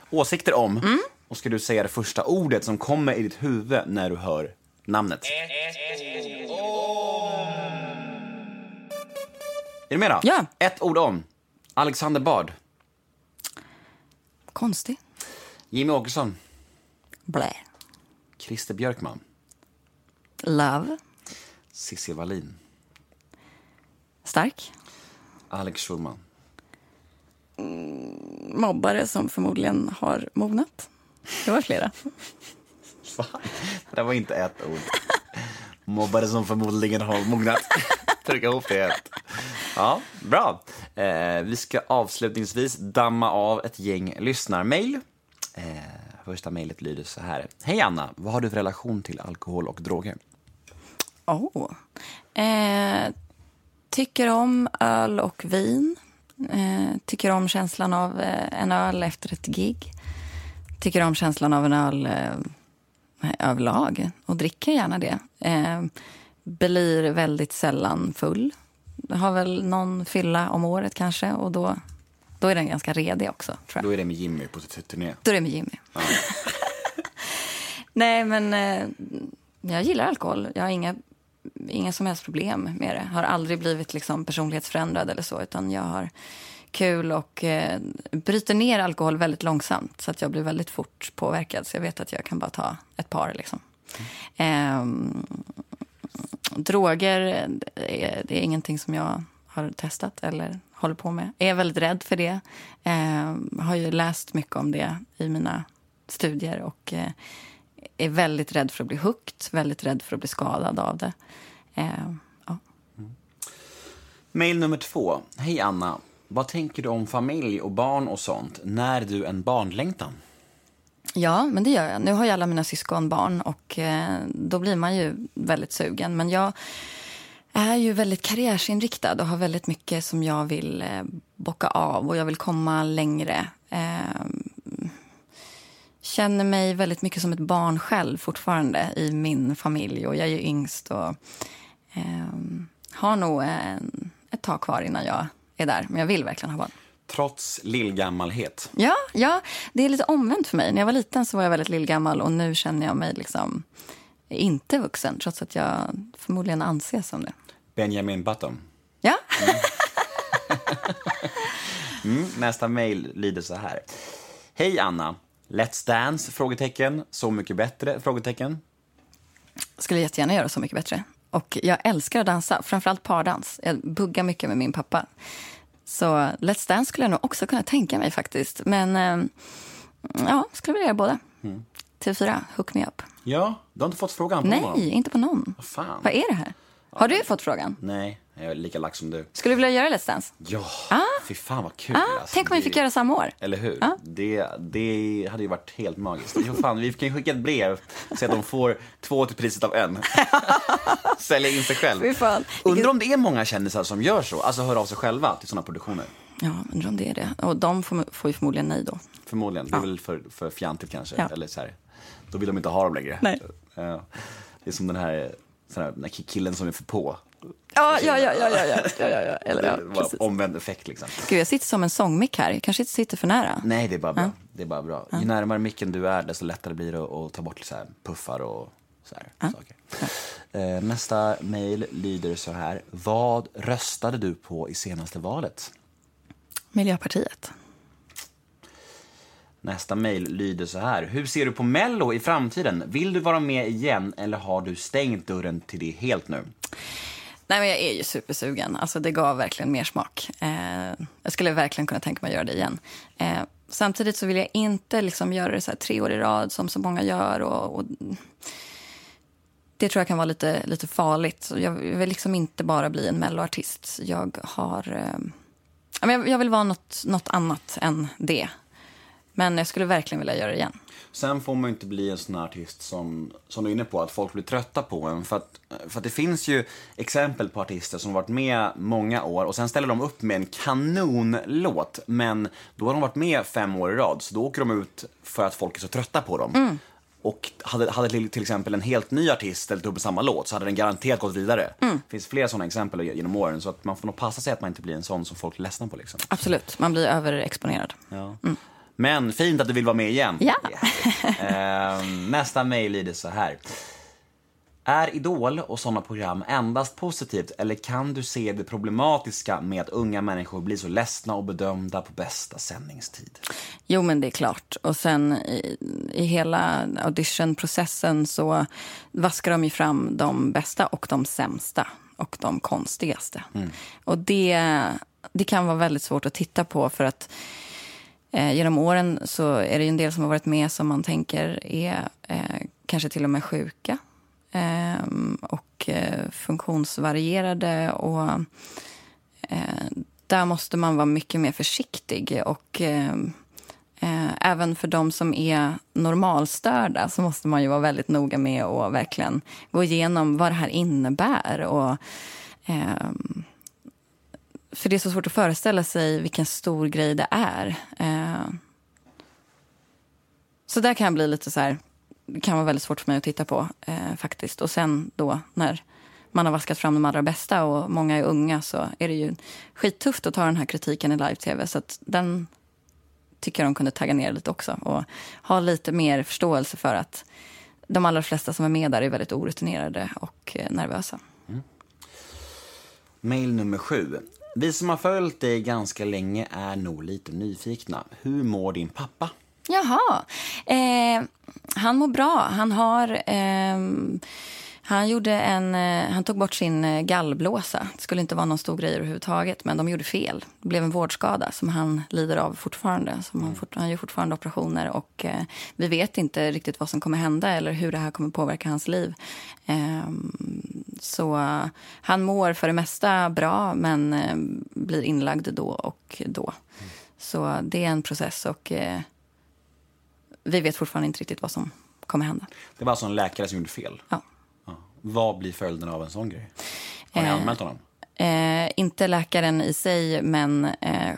åsikter om. Och ska du säga det första ordet som kommer i ditt huvud när du hör namnet. Är du med då? Ja. Ett ord om. Alexander Bard. Konstig. Jimmy Åkesson. Blä. Christer Björkman. Love. Cissi Wallin. Stark. Alex Schulman. Mobbare som förmodligen har mognat. Det var flera. Fan, det var inte ett ord. Mobbare som förmodligen har mognat. Trycka ihop det ett. Ja, bra. Eh, vi ska avslutningsvis damma av ett gäng lyssnarmail. Eh, första mejlet lyder så här. Hej Anna, vad har du för relation till alkohol och droger? Oh. Eh, tycker om öl och vin. Eh, tycker om känslan av eh, en öl efter ett gig. tycker om känslan av en öl eh, överlag och dricker gärna det. Eh, blir väldigt sällan full. Har väl någon fylla om året kanske och då, då är den ganska redig också. Då är det med Jimmy på turné. Då är det med Jimmy. Nej, men eh, jag gillar alkohol. Jag har inga, inga som helst problem med det. Har aldrig blivit liksom personlighetsförändrad eller så, utan jag har kul och eh, bryter ner alkohol väldigt långsamt så att jag blir väldigt fort påverkad. Så jag vet att jag kan bara ta ett par liksom. Ehm, droger, det är, det är ingenting som jag har testat eller håller på med. Jag är väldigt rädd för det. Eh, har ju läst mycket om det i mina studier och eh, är väldigt rädd för att bli hooked, väldigt rädd för att bli skadad av det. Ehm, ja. Mail nummer två. Hej Anna. Vad tänker du om familj och barn och sånt? När du en barnlängtan? Ja, men det gör jag. Nu har ju alla mina syskon barn och eh, då blir man ju väldigt sugen. Men jag är ju väldigt karriärsinriktad och har väldigt mycket som jag vill eh, bocka av och jag vill komma längre. Eh, känner mig väldigt mycket som ett barn själv fortfarande i min familj och jag är ju yngst och eh, har nog en, ett tag kvar innan jag är där. Men jag vill verkligen ha barn. Trots lillgammalhet. Ja, ja, det är lite omvänt för mig. När jag var liten så var jag väldigt lillgammal och nu känner jag mig liksom inte vuxen trots att jag förmodligen anses som det. Benjamin Button. Ja, Mm, nästa mail lyder så här. Hej Anna. Let's Dance? Frågetecken. Så mycket bättre? Frågetecken. skulle jättegärna göra Så mycket bättre. Och jag älskar att dansa, framförallt pardans. Jag buggar mycket med min pappa. Så Let's Dance skulle jag nog också kunna tänka mig faktiskt. Men eh, ja, skulle vilja göra båda. TV4, hook me up. Ja, du har inte fått frågan på Nej, någon? inte på någon. Vad? Vad är det här? Har du fått frågan? Nej, jag är lika lack som du. Skulle du vilja göra Let's Dance? Ja, fy fan vad kul. Ah, alltså. tänk om vi fick göra samma år. Eller hur? Det, det hade ju varit helt magiskt. Jo, fan, vi kan ju skicka ett brev så att de får två till priset av en. Sälja in sig själv. Fan. Undrar om det är många kändisar som gör så, alltså hör av sig själva till sådana produktioner. Ja, undrar om det är det. Och de får, får ju förmodligen nej då. Förmodligen. Det är väl för, för fjantigt kanske. Ja. Eller så här. Då vill de inte ha dem längre. Nej. Ja. Det är som den här den här killen som är för på. Ja, ja, ja, ja, ja, ja, ja, ja, ja. Eller, ja precis. omvänd effekt liksom. Gud, jag sitter som en sångmick här. Jag kanske inte sitter för nära. Nej, det är bara bra. Det är bara bra. Ju närmare micken du är, desto lättare blir det att ta bort så här puffar och så här saker. Eh, nästa mejl lyder så här. Vad röstade du på i senaste valet? Miljöpartiet. Nästa mejl lyder så här. Hur ser du på Mello i framtiden? Vill du vara med igen eller har du stängt dörren till det helt nu? Nej, men jag är ju supersugen. Alltså, det gav verkligen mer smak. Eh, jag skulle verkligen kunna tänka mig att göra det igen. Eh, samtidigt så vill jag inte liksom göra det så här tre år i rad som så många gör. Och, och det tror jag kan vara lite, lite farligt. Så jag vill liksom inte bara bli en melloartist. Jag har... Eh, jag, jag vill vara något, något annat än det. Men jag skulle verkligen vilja göra det igen. Sen får man ju inte bli en sån här artist som, som du är inne på, att folk blir trötta på en. För att, för att det finns ju exempel på artister som varit med många år och sen ställer de upp med en kanonlåt. Men då har de varit med fem år i rad, så då åker de ut för att folk är så trötta på dem. Och hade, hade till, exempel en helt ny artist ställt upp med samma låt så hade den garanterat gått vidare. Det finns flera sådana exempel genom åren, så att man får nog passa sig att man inte blir en sån som folk ledsnar på. Liksom. Absolut, man blir överexponerad. Ja. Men fint att du vill vara med igen. Ja. Härligt. Ehm, nästa mejl lyder så här. Är Idol och sådana program endast positivt eller kan du se det problematiska med att unga människor blir så ledsna och bedömda på bästa sändningstid? Jo, men det är klart. Och sen i, i hela auditionprocessen så vaskar de ju fram de bästa och de sämsta och de konstigaste. Och det, det kan vara väldigt svårt att titta på för att eh, genom åren så är det ju en del som har varit med som man tänker är eh, kanske till och med sjuka eh, och eh, funktionsvarierade och eh, där måste man vara mycket mer försiktig. Och eh, eh även för de som är normalstörda så måste man ju vara väldigt noga med att verkligen gå igenom vad det här innebär. Och, ehm, för det är så svårt att föreställa sig vilken stor grej det är. Eh, så där kan jag bli lite så här, det kan vara väldigt svårt för mig att titta på eh, faktiskt. Och sen då när man har vaskat fram de allra bästa och många är unga så är det ju skittufft att ta den här kritiken i live-tv. Så att den tycker jag de kunde tagga ner lite också och ha lite mer förståelse för att de allra flesta som är med där är väldigt orutinerade och eh, nervösa. nervösa. Mail nummer sju. Vi som har följt dig ganska länge är nog lite nyfikna. Hur mår din pappa? Jaha. Eh, han mår bra. Han har... Eh, han, gjorde en, eh, han tog bort sin eh, gallblåsa. Det skulle inte vara någon stor grej överhuvudtaget, men de gjorde fel. Det blev en vårdskada som han lider av fortfarande. Som han, fort, han gör fortfarande operationer och eh, vi vet inte riktigt vad som kommer hända eller hur det här kommer påverka hans liv. Ehm, så eh, han mår för det mesta bra, men eh, blir inlagd då och då. Så det är en process och eh, vi vet fortfarande inte riktigt vad som kommer hända. Det var alltså en läkare som gjorde fel. Ja. Vad blir följden av en sån grej? Har ni Eh, anmält honom? Eh, inte läkaren i sig, men eh,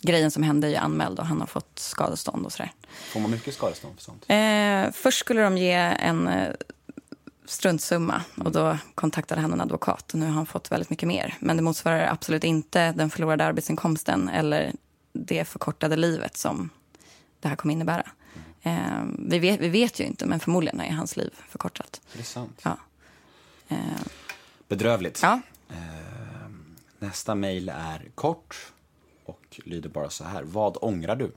grejen som hände är ju anmäld och han har fått skadestånd och sådär. Får man mycket skadestånd för sånt? Eh, först skulle de ge en eh, struntsumma och då kontaktade han en advokat och nu har han fått väldigt mycket mer. Men det motsvarar absolut inte den förlorade arbetsinkomsten eller det förkortade livet som det här kommer innebära. Eh, vi, vet, vi vet ju inte, men förmodligen är hans liv förkortat. Det är sant. Ja. Eh, Bedrövligt. ja. Nästa mejl är kort och lyder bara så här. Vad ångrar du?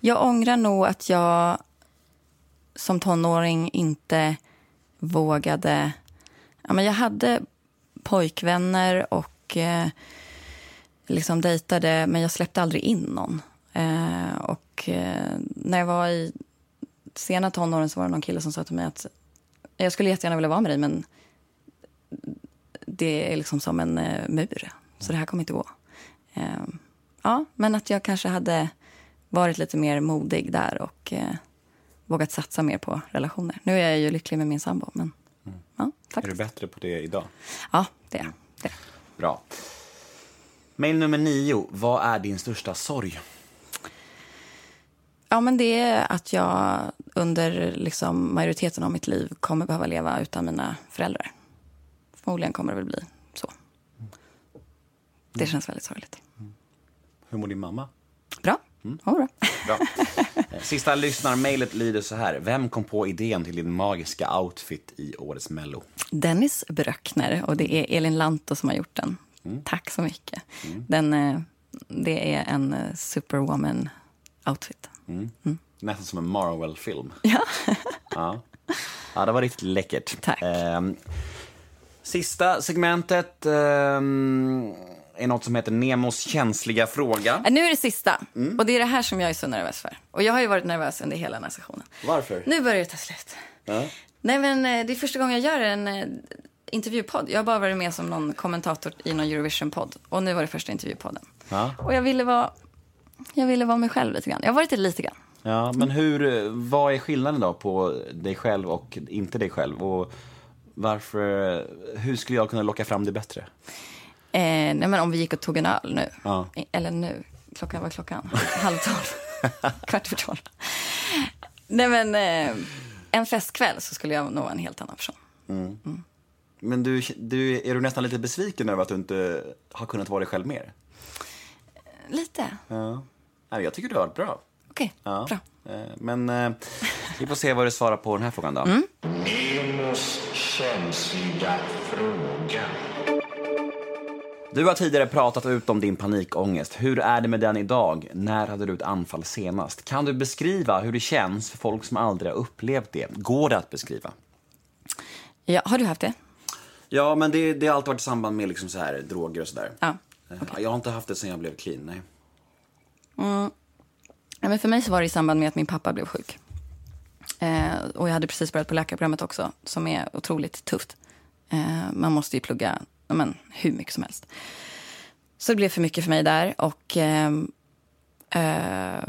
Jag ångrar nog att jag som tonåring inte vågade... Ja, men jag hade pojkvänner och eh, liksom dejtade, men jag släppte aldrig in någon. Eh, och eh, när jag var i sena tonåren så var det någon kille som sa till mig att jag skulle jättegärna vilja vara med dig, men det är liksom som en eh, mur, så det här kommer inte gå. Eh, ja, men att jag kanske hade varit lite mer modig där och eh, vågat satsa mer på relationer. Nu är jag ju lycklig med min sambo, men ja, Är du faktiskt. bättre på det idag? Ja, det är jag. jag. Bra. Mejl nummer nio. Vad är din största sorg? Ja, men det är att jag under liksom, majoriteten av mitt liv kommer behöva leva utan mina föräldrar. Förmodligen kommer det väl bli så. Det känns väldigt sorgligt. Hur mår din mamma? Bra. Ja, bra. Bra. Eh, Sista lyssnarmejlet lyder så här. Vem kom på idén till din magiska outfit i årets Mello? Dennis Bröckner och det är Elin Lanto som har gjort den. Tack så mycket. Den, eh, det är en eh, superwoman-outfit. Nästan som en Marvel-film. Ja. Ja. ja, det var riktigt läckert. Tack. Ehm, sista segmentet ehm, är något som heter Nemos känsliga fråga. Äh, Nu är det sista. Och det är det här som jag är så nervös för. Och jag har ju varit nervös under hela den här sessionen. Varför? Nu börjar det ta slut. Ja. Nej men eh, det är första gången jag gör en eh, intervjupodd. Jag har bara varit med som någon kommentator i någon Eurovision-podd. Och nu var det första intervjupodden. Ja. Och jag ville vara... Jag ville vara mig själv lite grann. Jag har varit det lite grann. Ja, men hur, vad är skillnaden då på dig själv och inte dig själv? Och varför, hur skulle jag kunna locka fram det bättre? Eh, nej men om vi gick och tog en öl nu. Ja. Eh, Eller nu. Klockan var klockan halv tolv. Kvart för tolv. Nej men eh, en festkväll så skulle jag nog en helt annan person. Men du, du, är du nästan lite besviken över att du inte har kunnat vara dig själv mer? Lite. Ja. Nej, jag tycker du har varit bra. Okej, Ja. bra. Eh, Men eh, vi får se vad du svarar på den här frågan då. Nemos känsliga fråga. Du har tidigare pratat ut om din panikångest. Hur är det med den idag? När hade du ett anfall senast? Kan du beskriva hur det känns för folk som aldrig har upplevt det? Går det att beskriva? Ja, har du haft det? Ja, men det, det har alltid varit i samband med liksom så här, droger och sådär. Ja. Okay. Jag har inte haft det sen jag blev clean, nej. Mm. Ja, men för mig så var det i samband med att min pappa blev sjuk. Eh, och jag hade precis börjat på läkarprogrammet också, som är otroligt tufft. Eh, man måste ju plugga men, hur mycket som helst. Så det blev för mycket för mig där. Och ehm, eh,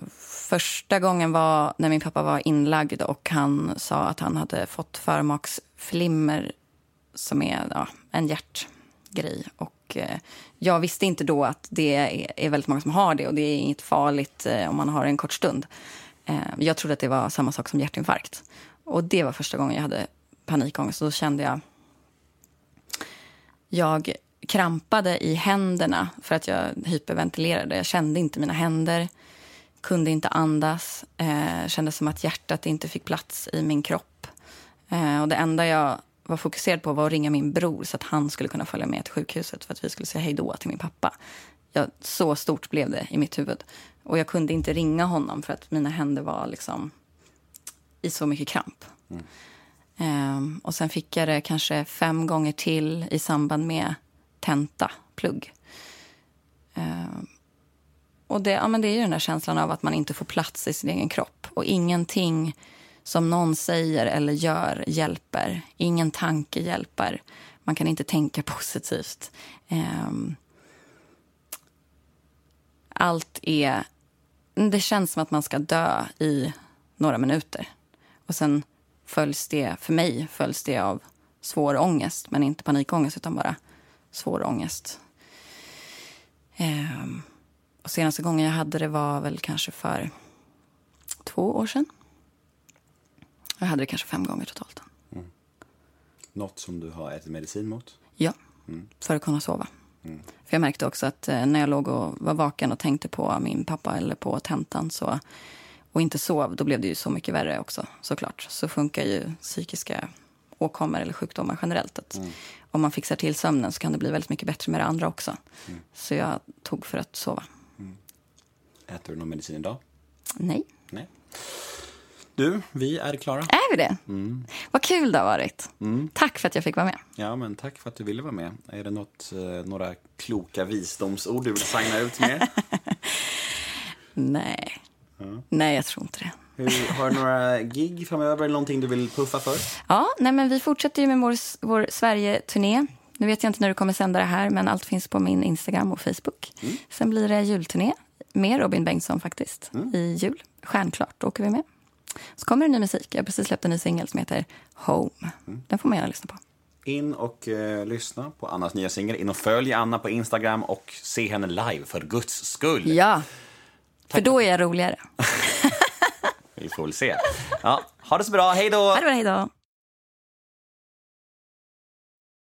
första gången var när min pappa var inlagd och han sa att han hade fått förmaksflimmer som är ja, en hjärtgrej. Och och eh, jag visste inte då att det är, väldigt många som har det och det är inget farligt eh, om man har det en kort stund. Eh, jag trodde att det var samma sak som hjärtinfarkt. Och det var första gången jag hade panikångest. Då kände jag... Jag krampade i händerna för att jag hyperventilerade. Jag kände inte mina händer, kunde inte andas. Eh, kände som att hjärtat inte fick plats i min kropp. Eh, och det enda jag var fokuserad på var att ringa min bror så att han skulle kunna följa med till sjukhuset för att vi skulle säga hej då till min pappa. Jag, så stort blev det i mitt huvud. Och jag kunde inte ringa honom för att mina händer var liksom i så mycket kramp. Ehm, och sen fick jag det kanske fem gånger till i samband med tenta, plugg. Ehm, och det, ja, men det är ju den där känslan av att man inte får plats i sin egen kropp. Och ingenting som någon säger eller gör hjälper. Ingen tanke hjälper. Man kan inte tänka positivt. Ehm, allt är... Det känns som att man ska dö i några minuter. Och sen följs det, för mig följs det av svår ångest. Men inte panikångest, utan bara svår ångest. Ehm, och senaste gången jag hade det var väl kanske för två år sedan. Jag hade det kanske fem gånger totalt. Något som du har ätit medicin mot? Ja, för att kunna sova. För jag märkte också att eh, när jag låg och var vaken och tänkte på min pappa eller på tentan så, och inte sov, då blev det ju så mycket värre också såklart. Så funkar ju psykiska åkommor eller sjukdomar generellt. Att Om man fixar till sömnen så kan det bli väldigt mycket bättre med det andra också. Så jag tog för att sova. Äter du någon medicin idag? Nej. Nej. Du, vi är klara. Är vi det? Vad kul det har varit. Tack för att jag fick vara med. Ja, men tack för att du ville vara med. Är det något, eh, några kloka visdomsord du vill signa ut med? Nej. Nej, jag tror inte det. Hur, har du några gig framöver eller någonting du vill puffa för? Ja, nej, men vi fortsätter ju med vår, vår Sverige-turné. Nu vet jag inte när du kommer sända det här, men allt finns på min Instagram och Facebook. Sen blir det julturné med Robin Bengtsson faktiskt, i jul. Stjärnklart, åker vi med. Så kommer det ny musik. Jag har precis släppt en ny singel som heter Home. Den får man gärna lyssna på. In och eh, lyssna på Annas nya singel. In och följ Anna på Instagram och se henne live för guds skull. Ja, för då är jag roligare. Vi får väl se. Ja, ha det så bra. Hej då! Ha det bra, hej då.